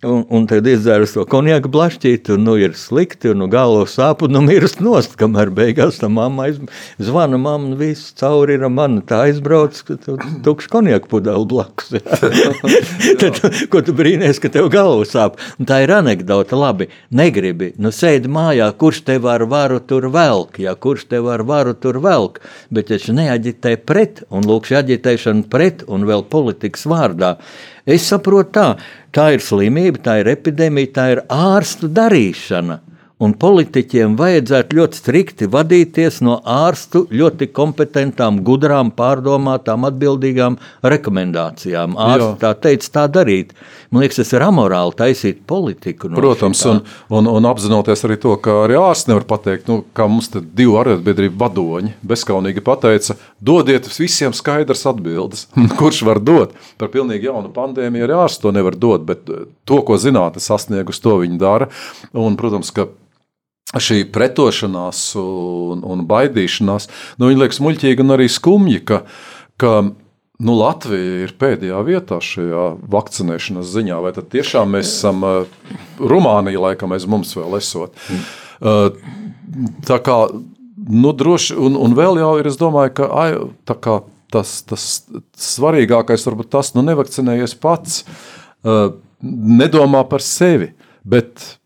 Un, un tad izdzēru to konjaku blašķīt, un nu, ir slikti, un nu, galva sāp, un nu, mirst nost, kamēr beigās tam mamma aiz... zvana, mamma, viss cauri ir man, tā aizbrauc, ka tu tukš konjaku pudeli blakus. tad, ko tu brīnies, ka tev galva sāp? Un tā ir anekdota, labi, negribi, nu sēdi mājā, kurš tev ar varu tur velk, ja kurš tev ar varu tur velk, bet taču neaģitē pret, un lūk, šī aģitēšana pret, un vēl politikas vārdā. Es saprotu, tā, tā ir slimība, tā ir epidēmija, tā ir ārstu darīšana. Un politiķiem vajadzētu ļoti strikti vadīties no ārstu ļoti kompetentām, gudrām, pārdomātām, atbildīgām rekomendācijām. Ārsts tā teica, tā darīt. Man liekas, tas ir amorāli taisīt politiku. No Protams, šitā. un, un, un apzinoties arī to, ka arī ārsts nevar pateikt, nu, kā mums te divi arotbiedrību vadoņi bezskaunīgi pateica, dodiet visiem skaidrs atbildes. Kurš var dot par pilnīgi jaunu pandēmiju, arī ārsts to nevar dot, bet eh, to, ko zinātne sasniegus, to viņi dara. Un, protams, ka šī pretošanās un, un baidīšanās, nu, viņi liekas muļķīgi un arī skumji, ka, ka nu, Latvija ir pēdējā vietā šajā vakcinēšanas ziņā. Vai tad tiešām mēs esam uh, Rumānija, laikam, aiz mums vēl esot? Uh, tā kā, nu, droši, un, un vēl jau ir, es domāju, ka ai, tā kā tas, tas svarīgākais varbūt tas, nu, nevakcinējies pats, uh, nedomā par sevi, bet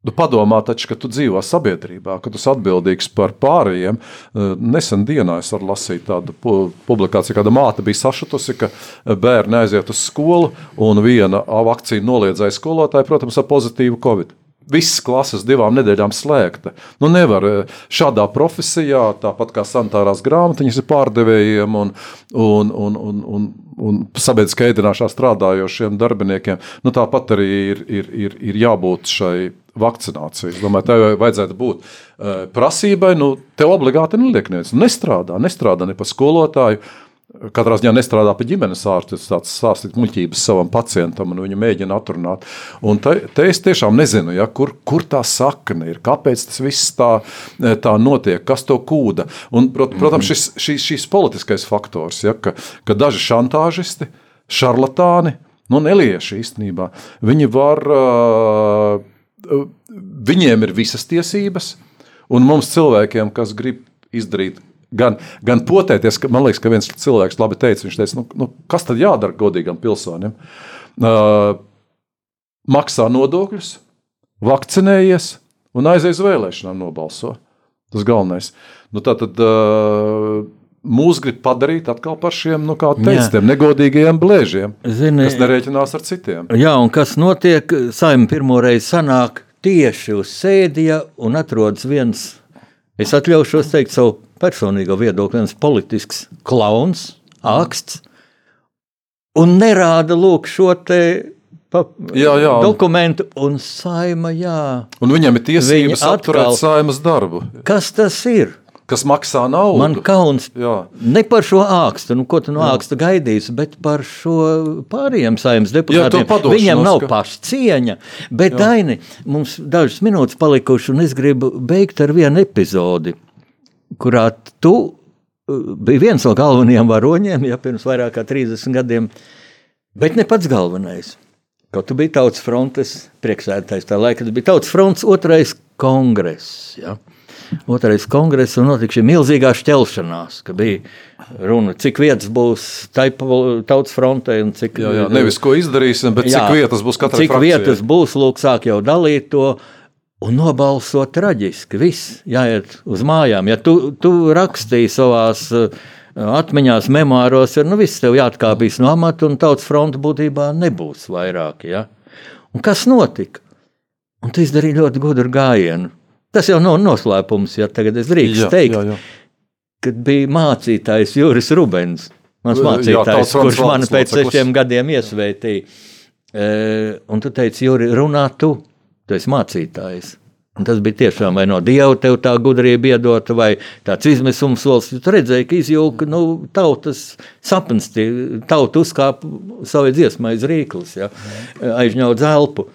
Nu, padomā, taču, ka tu dzīvo sabiedrībā, ka tu esi atbildīgs par pārējiem. Eh, Nesen dienā es lasīt tādu pu- publikāciju, kāda māte bija sašutusi, ka bērni aiziet uz skolu un viena vakcīna noliedzēja skolotāju, protams, ar pozitīvu covid. Visas klases divām nedēļām slēgta. Nu, nevar eh, šādā profesijā, tāpat kā sanitārās grāmatiņas ir pārdevējiem un, un, un, un, un, un sabiedriskā ēdināšanā strādājošiem darbiniekiem, nu, tāpat arī ir, ir, ir, ir jābūt šai vakcinācijai. Es domāju, tā vajadzētu būt eh, prasībai. Nu, tev obligāti neliek neviens. Nestrādā, nestrādā ne pa skolotāju. Katrā ziņā nestrādā pie ģimenes ārsta, tas tāds stāstīt muļķības savam pacientam, un viņu mēģina atrunāt. Un te, te es tiešām nezinu, ja, kur, kur tā sakne ir, kāpēc tas viss tā, tā notiek, kas to kūda. Un, prot, protams, šis, šis, šis politiskais faktors, ja, ka, ka daži šantāžisti, šarlatāni, nu, nelieši īstenībā, viņi var, uh, viņiem ir visas tiesības, un mums cilvēkiem, kas grib izdarīt gan, gan potēties, ka man liekas, ka viens cilvēks labi teica, viņš teica, nu, nu, kas tad jādara godīgam pilsonim? Uh, maksā nodokļus, vakcinējies un aizies vēlēšanām nobalso. Tas galvenais. Nu, tā tad uh, mūs grib padarīt atkal par šiem, nu, kā teica, Jā. tiem negodīgajiem blēžiem, Zini, kas nerēķinās ar citiem. Jā, un kas notiek? Saimē pirmo reizi sanāk tieši uz sēdija un atrodas viens, es atļaušos teikt savu personīgo viedokli, viens politisks klauns, aksts, un nerāda lūk šo te pa, Jā, jā. dokumentu, un saima, jā. Un viņam ir tiesības atkal- saimas darbu, Kas tas ir? Kas maksā naudu. Man kauns Jā. ne par šo ākstu, nu, ko tu no āksta gaidīsi, bet par šo pārējiem saimnes Jā, deputātiem. padošanos, Viņam nav ka- pašcieņa, bet Daini, mums dažas minūtes palikušas, un es gribu beigt ar vienu epizodi, kurā tu uh, biji viens no galvenajiem varoņiem, ja pirms vairāk kā 30 gadiem, bet ne pats galvenais. Kaut tu biji tautas frontes priekšsēdētājs, tā laika tas bija tautas fronts otrais kongress. Ja? Otrais kongress, un notika šī milzīgā šķelšanās, ka bija runa, cik vietas būs tautas frontē un cik Jā, jā, nevis ko izdarīsim, bet cik vietas būs katrai Cik frakcijai. vietas būs, lūk, sāk jau dalīt to. Un nobalso traģiski. Viss jāiet uz mājām. Ja tu, tu rakstīji savās uh, atmiņās, memoāros, ir nu, viss tev jāatkāpjas no amata, un tautas fronte būtībā nebūs vairāk. Ja? Un kas notika? Un tu izdarīji ļoti gudru gājienu. Tas jau nav noslēpums, ja tagad es drīkstu Jā, teikt, jā, jā. kad bija mācītājs Juris Rubens. Mans Jā, mācītājs, frontes kurš man pēc sešiem gadiem iesvētīja. E, un tu teici, Juri, runā tu, tu esi mācītājs. Un tas bija tiešām vai no dieva tev tā gudrība iedota, vai tāds izmisums solis. Tu redzēji, ka izjūka nu, tautas sapnis, tauta uzkāpa savai dziesmai uz rīklis, ja, aizņaut zelpu.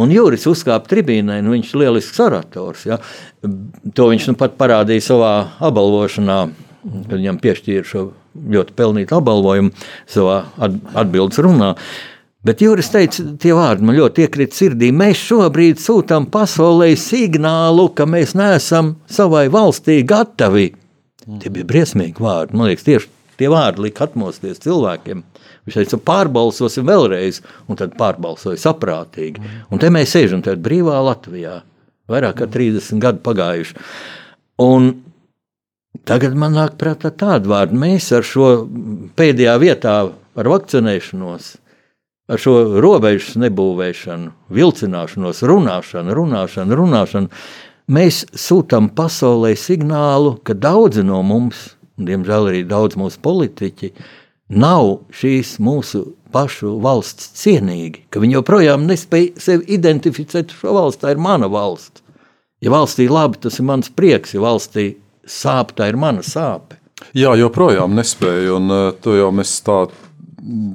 Un Juris uzkāpa tribīnē, un viņš ir lielisks orators. Ja. To viņš nu pat parādīja savā apbalvošanā, kad viņam piešķīra šo ļoti pelnītu apbalvojumu savā at- atbildes runā. Bet Juris teica, tie vārdi man ļoti iekrita sirdī. Mēs šobrīd sūtām pasaulē signālu, ka mēs neesam savai valstī gatavi. Tie bija briesmīgi vārdi. Man liekas, tieši tie vārdi lika atmosties cilvēkiem. Viņš teica, pārbalsosim vēlreiz, un tad pārbalsoja saprātīgi. Un te mēs sēžam tādā brīvā Latvijā. Vairāk kā 30 gadu pagājuši. Un tagad man nāk prātā tāda vārda. Mēs ar šo pēdējā vietā, ar vakcinēšanos, ar šo robežu nebūvēšanu, vilcināšanos, runāšanu, runāšanu, runāšanu, mēs sūtām pasaulē signālu, ka daudzi no mums, un diemžēl arī daudz mūsu politiķi, nav šīs mūsu pašu valsts cienīgi, ka viņi joprojām nespēj sevi identificēt ar šo valsti. Tā ir mana valsts. Ja valstī labi, tas ir mans prieks, ja valstī sāp, tā ir mana sāpe. Jā, joprojām nespēja. Un uh, to jau mēs tā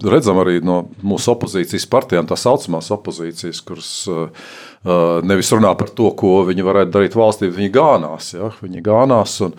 redzam arī no mūsu opozīcijas partijām, tā saucamās opozīcijas, kuras uh, nevis runā par to, ko viņi varētu darīt valstī, viņi gānās. Ja? Viņi gānās un,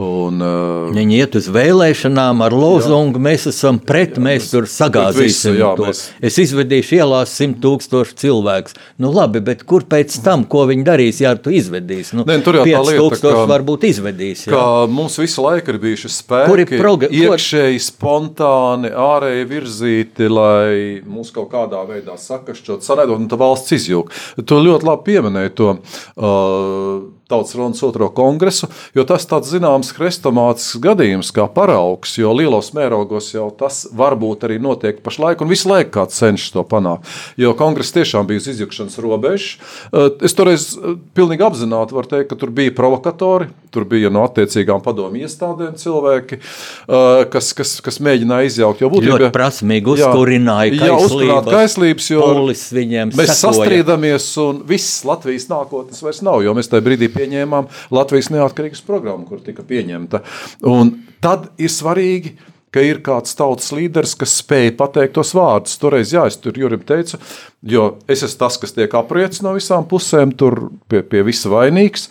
un uh, Viņi iet uz vēlēšanām ar lozungu, mēs esam pret, jā, mēs tur sagāzīsim. visu, jā, to. mēs- Es izvedīšu ielās simt tūkstošu cilvēku. Nu, labi, bet kur pēc tam, ko viņi darīs, ja tu izvedīsi? Nu, Nē, tur jau tā lieta, ka- varbūt izvedīs. jā. ka mums visu laiku ir bijuši spēki, proga- ko- iekšēji, spontāni, ārēji virzīti, lai mūs kaut kādā veidā sakašķot, sanēdot, un tā valsts izjūg. Tu ļoti labi pieminēji to uh, Tautas Ronas otro kongresu, jo tas tāds zināms hrestomātisks gadījums, kā paraugs, jo lielos mērogos jau tas varbūt arī notiek pašlaik, un visu laiku kāds cenšas to panākt. Jo kongress tiešām bija uz izjukšanas robežas. Uh, Es toreiz uh, pilnīgi apzināti varu teikt, ka tur bija provokatori, tur bija no attiecīgām padomju iestādēm cilvēki, uh, kas, kas, kas mēģināja izjaukt. Jo būtībā Ļoti prasmīgi uzkurināja jā, kaislības, kaislības, jo mēs sekoja. sastrīdamies, un viss Latvijas nākotnes vairs nav. Jo mēs tajā brīdī pieņēmām Latvijas neatkarīgas programmu, kur tika pieņemta. Un tad ir svarīgi. Ka ir kāds tautas līderis, kas spēj pateikt tos vārdus. Toreiz, jā, es tur Jurim teicu, jo es esmu tas, kas tiek apriets no visām pusēm, tur pie, pie visa vainīgs.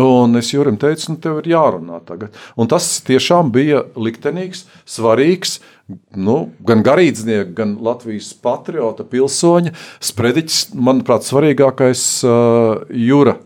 Un es Jurim teicu, nu, tev ir jārunā tagad. Un tas tiešām bija liktenīgs, svarīgs, nu, gan garīdznieka, gan Latvijas patriota, pilsoņa sprediķis, manuprāt, svarīgākais uh, jūra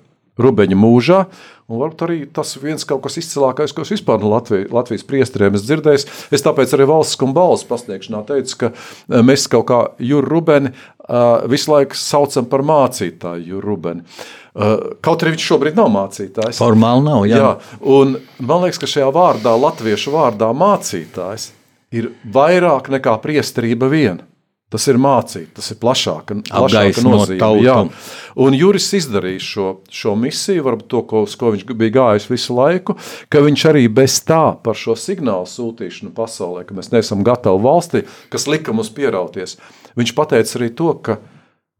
Rubeņa mūžā. Un varbūt arī tas viens kaut kas izcilākais, ko es vispār no Latvijas, Latvijas priesteriem esmu dzirdējis. Es tāpēc arī valsts un balss pasniegšanā teicu, ka eh, mēs kaut kā Juru Rubeni uh, visu laiku saucam par mācītāju Juru Rubeni. Uh, kaut arī viņš šobrīd nav mācītājs. Formāli nav. Jā. Jā, un man liekas, ka šajā vārdā, latviešu vārdā mācītājs, ir vairāk nekā priesterība viena. Tas ir mācīt, tas ir plašāka, plašāka nozīme. Jā. Un Juris izdarīja šo, šo misiju, varbūt to, ko, uz ko viņš bija gājis visu laiku, ka viņš arī bez tā par šo signālu sūtīšanu pasaulē, ka mēs neesam gatavi valstī, kas lika mums pierauties. Viņš pateica arī to, ka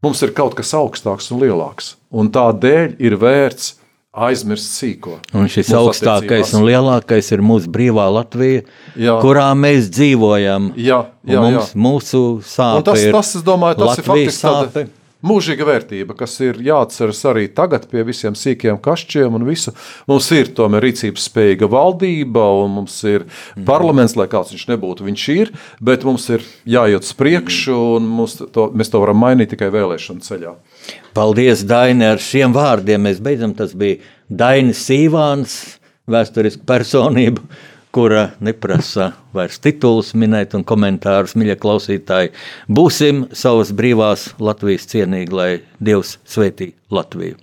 mums ir kaut kas augstāks un lielāks, un tādēļ ir vērts aizmirst sīko. Un šis mūsu augstākais un lielākais ir mūsu brīvā Latvija, Jā. kurā mēs dzīvojam. Jā, Un jā, mums, jā. Mūsu sāpe Un tas, ir tas, domāju, tas ir Latvijas tāda- sāpe. mūžīga vērtība, kas ir jāatceras arī tagad pie visiem sīkiem kašķiem un visu. Mums ir tomēr rīcības spējīga valdība un mums ir parlaments, lai kāds viņš nebūtu, viņš ir, bet mums ir jāiet uz priekšu un to, mēs to varam mainīt tikai vēlēšanu ceļā. Paldies, Daini, ar šiem vārdiem. Mēs beidzam, tas bija Dainis Sīvāns, vēsturiska personība, kura neprasa vairs titulus minēt un komentārus, mīļie klausītāji. Būsim savas brīvās Latvijas cienīgi, lai Dievs svētī Latviju.